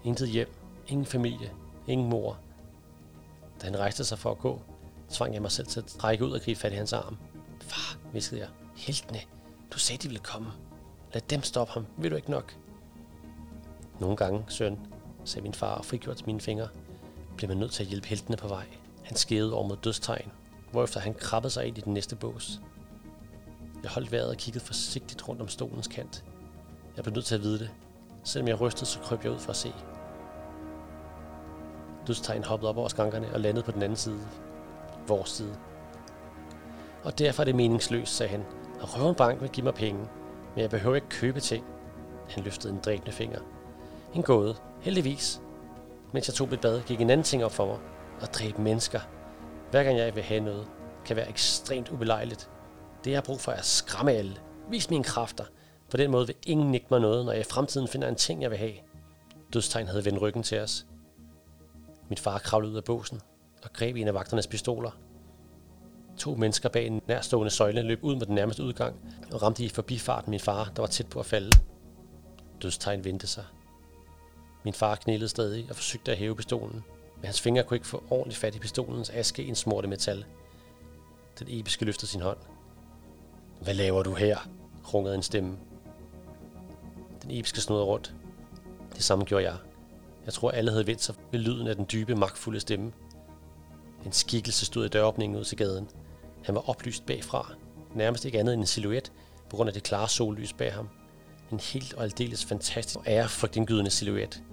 S1: Intet hjem, ingen familie, ingen mor. Da han rejste sig for at gå, tvang jeg mig selv til at trække ud og gribe fat i hans arm. Far, viskede jeg. Heltene, du sagde, de ville komme. Lad dem stoppe ham, vil du ikke nok? Nogle gange, søn, sagde min far og frigjort mine fingre, blev man nødt til at hjælpe heltene på vej. Han skævede over mod dødstegn, hvorefter han krabbede sig ind i den næste bås. Jeg holdt vejret og kiggede forsigtigt rundt om stolens kant. Jeg blev nødt til at vide det. Selvom jeg rystede, så kryb jeg ud for at se. Dødstegn hoppede op over skankerne og landede på den anden side. Vores side. Og derfor er det meningsløst, sagde han. Og røve en bank vil give mig penge, men jeg behøver ikke købe ting. Han løftede en dræbende finger. En gåde, heldigvis. Mens jeg tog mit bad, gik en anden ting op for mig. At dræbe mennesker. Hver gang jeg vil have noget, kan være ekstremt ubelejligt. Det jeg har brug for er at skræmme alle. Vis mine kræfter. På den måde vil ingen nikke mig noget, når jeg i fremtiden finder en ting, jeg vil have. Dødstegn havde vendt ryggen til os. Min far kravlede ud af båsen og greb en af vagternes pistoler. To mennesker bag en nærstående søjle løb ud mod den nærmeste udgang og ramte i forbifarten min far, der var tæt på at falde. Dødstegn vendte sig. Min far knælede stadig og forsøgte at hæve pistolen, men hans fingre kunne ikke få ordentligt fat i pistolens aske en smorte metal. Den episke løftede sin hånd. Hvad laver du her? rungede en stemme. Den episke snod rundt. Det samme gjorde jeg. Jeg tror, alle havde vendt sig ved lyden af den dybe, magtfulde stemme. En skikkelse stod i døråbningen ud til gaden. Han var oplyst bagfra. Nærmest ikke andet end en silhuet, på grund af det klare sollys bag ham. En helt og aldeles fantastisk og ærefrygtindgydende silhuet.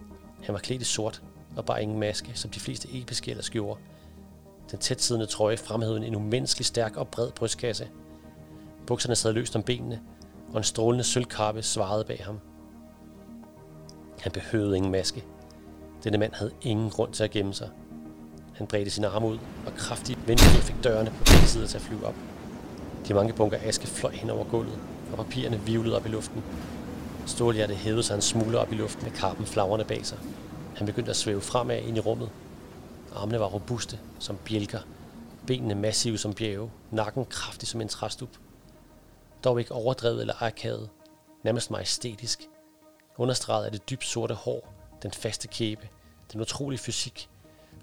S1: Han var klædt i sort og bare ingen maske, som de fleste episke ellers gjorde. Den tætsiddende trøje fremhævede en umenneskelig stærk og bred brystkasse. Bukserne sad løst om benene, og en strålende sølvkarpe svarede bag ham. Han behøvede ingen maske. Denne mand havde ingen grund til at gemme sig. Han bredte sine arme ud, og kraftigt vendte fik dørene på begge sider til at flyve op. De mange bunker aske fløj hen over gulvet, og papirerne vivlede op i luften. Stålhjertet hævede sig en smule op i luften med karpen flagrende bag sig. Han begyndte at svæve fremad ind i rummet. Armene var robuste som bjælker, benene massive som bjerge, nakken kraftig som en træstup. Dog ikke overdrevet eller akavet, nærmest majestætisk. Understreget af det dybt sorte hår, den faste kæbe, den utrolige fysik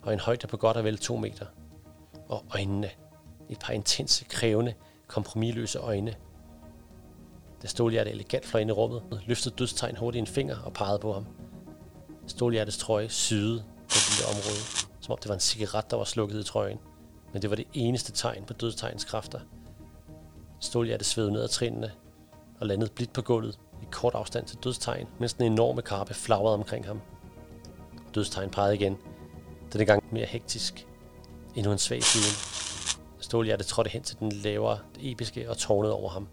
S1: og en højde på godt og vel to meter. Og øjnene. Et par intense, krævende, kompromilløse øjne. Da Stålhjerte elegant fløj ind i rummet, løftede dødstegn hurtigt en finger og pegede på ham. Stålhjertes trøje syede på det lille område, som om det var en cigaret, der var slukket i trøjen. Men det var det eneste tegn på dødstegns kræfter. Stålhjerte svedede ned ad trinene og landede blidt på gulvet i kort afstand til dødstegn, mens den enorme karpe flagrede omkring ham. Dødstegn pegede igen, denne gang mere hektisk. Endnu en svag siden. Stålhjerte trådte hen til den lavere, det episke og tårnede over ham.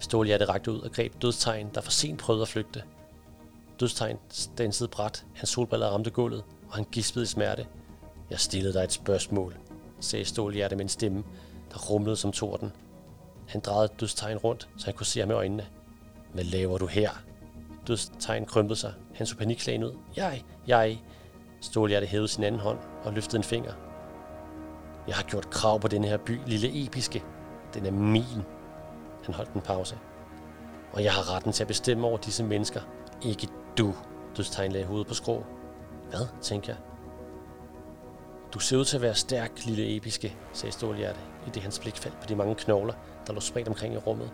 S1: Stålhjerte rakte ud og greb dødstegn, der for sent prøvede at flygte. Dødstegn stansede bræt, hans solbriller ramte gulvet, og han gispede i smerte. Jeg stillede dig et spørgsmål, sagde Stålhjerte med en stemme, der rumlede som torden. Han drejede dødstegn rundt, så han kunne se ham i øjnene. Hvad laver du her? Dødstegn krympede sig. Han så panikslagen ud. Jeg, jeg. Stålhjerte hævede sin anden hånd og løftede en finger. Jeg har gjort krav på den her by, lille episke. Den er min. Han holdt en pause. Og jeg har retten til at bestemme over disse mennesker. Ikke du. Dødstegn lagde hovedet på skrå. Hvad, tænkte jeg. Du ser ud til at være stærk, lille episke, sagde Stålhjerte, i det hans blik faldt på de mange knogler, der lå spredt omkring i rummet.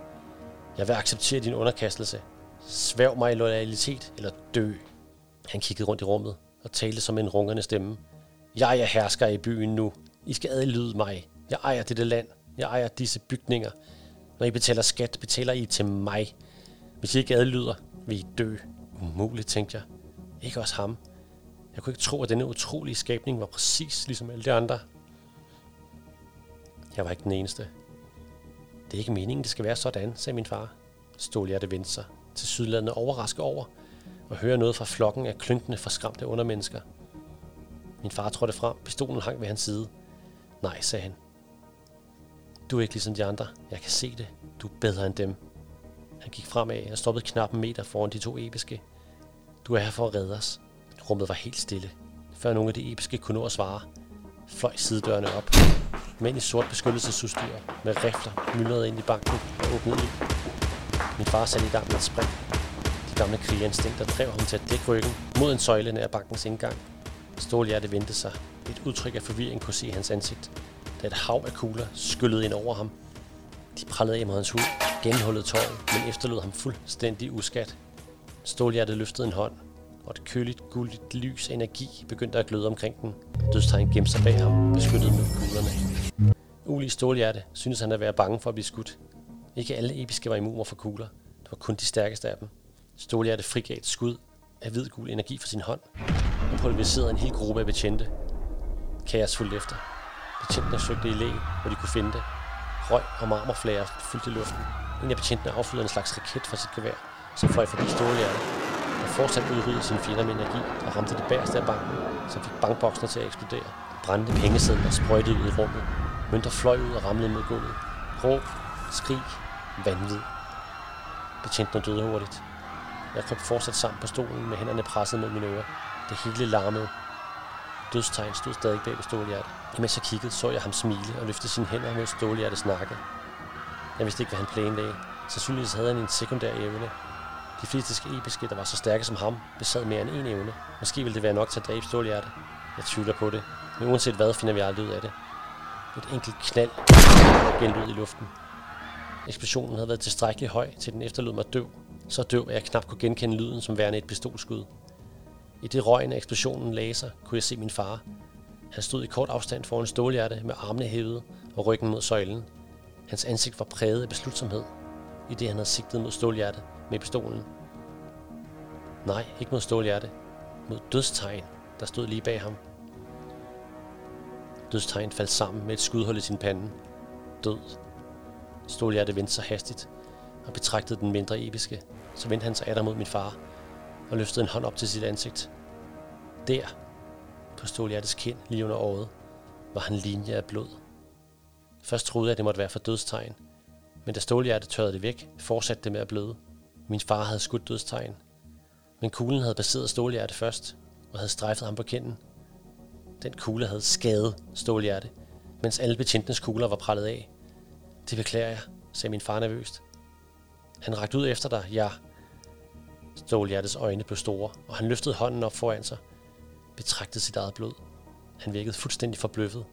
S1: Jeg vil acceptere din underkastelse. Sværg mig i loyalitet eller dø. Han kiggede rundt i rummet og talte som en rungende stemme. Jeg er hersker i byen nu. I skal adlyde mig. Jeg ejer dette land. Jeg ejer disse bygninger. Når I betaler skat, betaler I til mig. Hvis I ikke adlyder, vil I dø. Umuligt, tænkte jeg. Ikke også ham. Jeg kunne ikke tro, at denne utrolige skabning var præcis ligesom alle de andre. Jeg var ikke den eneste. Det er ikke meningen, det skal være sådan, sagde min far. Stålhjerte vendte sig, til sydlandet overrasket over, og høre noget fra flokken af klynkende forskræmte undermennesker. Min far trådte frem, pistolen hang ved hans side. Nej, sagde han. Du er ikke ligesom de andre. Jeg kan se det. Du er bedre end dem. Han gik fremad og stoppede knap en meter foran de to episke. Du er her for at redde os. Rummet var helt stille. Før nogle af de episke kunne nå at svare, fløj sidedørene op. Mænd i sort beskyttelsesudstyr med rifler myldrede ind i banken og åbnede ind. Min far satte i gang med et spring. De gamle krigerinstinkter drev ham til at dække ryggen mod en søjle nær bankens indgang. Stålhjerte vendte sig. Et udtryk af forvirring kunne se hans ansigt, da et hav af kugler skyllede ind over ham. De prallede af mod hans hud, genhullede tøjet, men efterlod ham fuldstændig uskat. Stålhjertet løftede en hånd, og et køligt, guldigt lys energi begyndte at gløde omkring den. Dødstegn gemte sig bag ham, beskyttet med kuglerne. Uli Stålhjerte synes han at være bange for at blive skudt. Ikke alle episke var immuner for kugler. Det var kun de stærkeste af dem. Stålhjerte frigav et skud af hvid-gul energi fra sin hånd og pulveriserede en hel gruppe af betjente. Kaos fulgte efter. Betjentene søgte i læ, hvor de kunne finde det. Røg og marmorflager fyldte luften. En af betjentene affyrede en slags raket fra sit gevær, som fløj forbi Stålhjerte fortsat udrydde sine fjender med energi og ramte det bagerste af banken, som fik bankboksene til at eksplodere. Brændte og sprøjtede ud i rummet. Mønter fløj ud og ramlede mod gulvet. Råb, skrig, vanvid. Betjenten døde hurtigt. Jeg krøb fortsat sammen på stolen med hænderne presset mod mine ører. Det hele larmede. Dødstegn stod stadig bag ved stålhjertet. Imens jeg kiggede, så jeg ham smile og løfte sine hænder mod stålhjertets nakke. Jeg vidste ikke, hvad han planlagde. Sandsynligvis havde han en sekundær evne. De fleste episke, der var så stærke som ham, besad mere end en evne. Måske ville det være nok til at dræbe stålhjerte. Jeg tvivler på det. Men uanset hvad, finder vi aldrig ud af det. Et enkelt knald genlyd i luften. Eksplosionen havde været tilstrækkeligt høj, til den efterlod mig døv. Så døv, at jeg knap kunne genkende lyden som værende et pistolskud. I det røgen af eksplosionen lagde sig, kunne jeg se min far. Han stod i kort afstand foran stålhjerte med armene hævet og ryggen mod søjlen. Hans ansigt var præget af beslutsomhed, i det han havde sigtet mod stålhjerte med pistolen. Nej, ikke mod stålhjerte. Mod dødstegn, der stod lige bag ham. Dødstegn faldt sammen med et skudhul i sin pande. Død. Stålhjerte vendte sig hastigt og betragtede den mindre episke. Så vendte han sig atter mod min far og løftede en hånd op til sit ansigt. Der, på Stålhjertes kind lige under året, var han linje af blod. Først troede jeg, at det måtte være for dødstegn, men da Stålhjerte tørrede det væk, fortsatte det med at bløde. Min far havde skudt dødstegn, men kuglen havde baseret Stålhjerte først og havde strejfet ham på kinden. Den kugle havde skadet Stålhjerte, mens alle betjentenes kugler var prallet af. Det beklager jeg, sagde min far nervøst. Han rakte ud efter dig, ja. Stålhjertes øjne blev store, og han løftede hånden op foran sig, betragtede sit eget blod. Han virkede fuldstændig forbløffet.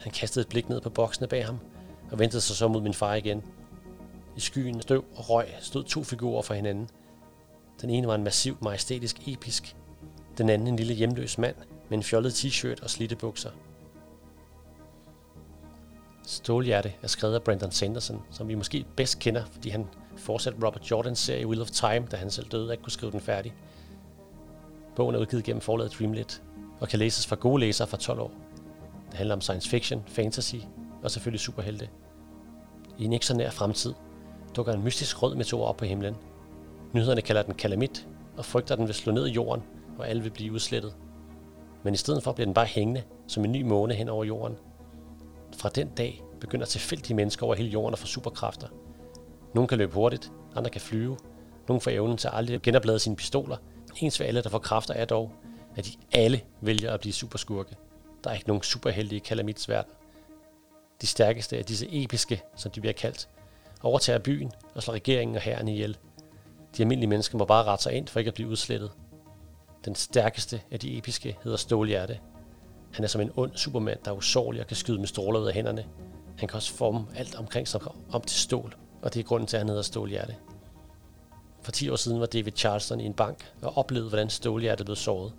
S1: Han kastede et blik ned på boksene bag ham, og vendte sig så mod min far igen. I skyen støv og røg stod to figurer for hinanden. Den ene var en massiv, majestætisk episk. Den anden en lille hjemløs mand med en fjollet t-shirt og slidte bukser. Stålhjerte er skrevet af Brandon Sanderson, som vi måske bedst kender, fordi han fortsatte Robert Jordans serie Wheel of Time, da han selv døde og ikke kunne skrive den færdig. Bogen er udgivet gennem forlaget Dreamlit og kan læses fra gode læsere fra 12 år. Det handler om science fiction, fantasy og selvfølgelig superhelte. I en ikke så nær fremtid dukker en mystisk rød meteor op på himlen. Nyhederne kalder den kalamit og frygter, den vil slå ned i jorden, og alle vil blive udslettet. Men i stedet for bliver den bare hængende som en ny måne hen over jorden. Fra den dag begynder tilfældige mennesker over hele jorden at få superkræfter. Nogle kan løbe hurtigt, andre kan flyve, nogle får evnen til at aldrig genoplade sine pistoler. Ens for alle, der får kræfter, er dog, at de alle vælger at blive superskurke. Der er ikke nogen superhelte i Kalamits verden. De stærkeste af disse episke, som de bliver kaldt, overtager byen og slår regeringen og herren ihjel. De almindelige mennesker må bare rette sig ind for ikke at blive udslettet. Den stærkeste af de episke hedder Stålhjerte. Han er som en ond supermand, der er usårlig og kan skyde med stråler ud af hænderne. Han kan også forme alt omkring sig om til stål, og det er grunden til, at han hedder Stålhjerte. For 10 år siden var David Charleston i en bank og oplevede, hvordan Stålhjerte blev såret.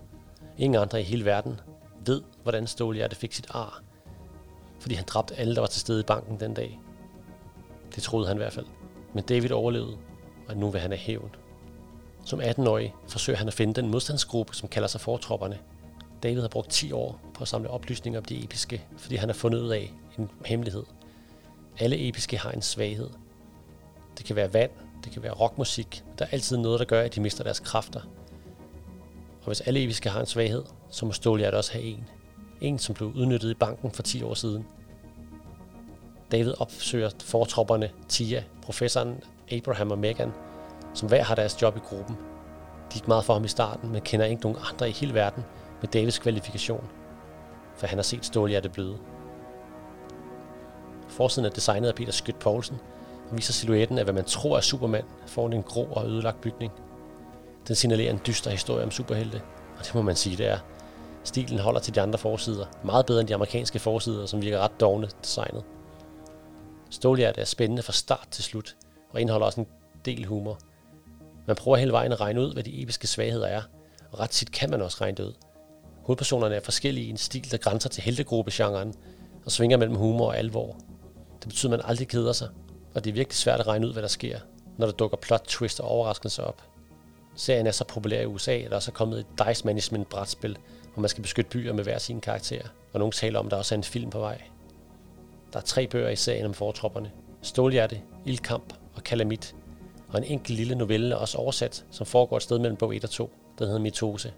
S1: Ingen andre i hele verden ved, hvordan Stålhjerte fik sit ar. Fordi han dræbte alle, der var til stede i banken den dag. Det troede han i hvert fald. Men David overlevede, og nu vil han have hævn. Som 18-årig forsøger han at finde den modstandsgruppe, som kalder sig fortropperne. David har brugt 10 år på at samle oplysninger om de episke, fordi han har fundet ud af en hemmelighed. Alle episke har en svaghed. Det kan være vand, det kan være rockmusik. Der er altid noget, der gør, at de mister deres kræfter. Og hvis alle episke har en svaghed, så må Stålhjert også have en. En, som blev udnyttet i banken for 10 år siden. David opsøger fortropperne Tia, professoren Abraham og Megan, som hver har deres job i gruppen. De gik meget for ham i starten, men kender ikke nogen andre i hele verden med Davids kvalifikation, for han har set Stålhjerte bløde. Forsiden er designet af Peter Skyt Poulsen og viser silhuetten af, hvad man tror er Superman foran en grå og ødelagt bygning. Den signalerer en dyster historie om superhelte, og det må man sige, det er. Stilen holder til de andre forsider, meget bedre end de amerikanske forsider, som virker ret dogne designet. Stålhjerte er spændende fra start til slut, og indeholder også en del humor. Man prøver hele vejen at regne ud, hvad de episke svagheder er, og ret tit kan man også regne det ud. Hovedpersonerne er forskellige i en stil, der grænser til heltegruppe-genren, og svinger mellem humor og alvor. Det betyder, at man aldrig keder sig, og det er virkelig svært at regne ud, hvad der sker, når der dukker plot, twist og overraskelser op. Serien er så populær i USA, at der også er kommet et Dice Management brætspil, hvor man skal beskytte byer med hver sine karakterer, og nogen taler om, at der også er en film på vej. Der er tre bøger i serien om fortropperne. Stålhjerte, Ildkamp og Kalamit, og en enkelt lille novelle er også oversat, som foregår et sted mellem bog 1 og 2, der hedder Mitose.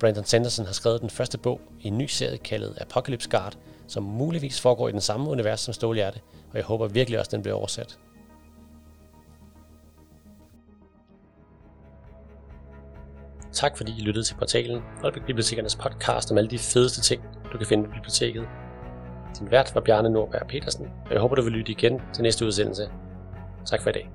S1: Brandon Sanderson har skrevet den første bog i en ny serie kaldet Apocalypse Guard, som muligvis foregår i den samme univers som Stålhjerte, og jeg håber virkelig også, at den bliver oversat. Tak fordi I lyttede til portalen Holbæk Bibliotekernes podcast om alle de fedeste ting, du kan finde på biblioteket. Din vært var Bjarne Nordberg Petersen, og jeg håber, du vil lytte igen til næste udsendelse. Tak for i dag.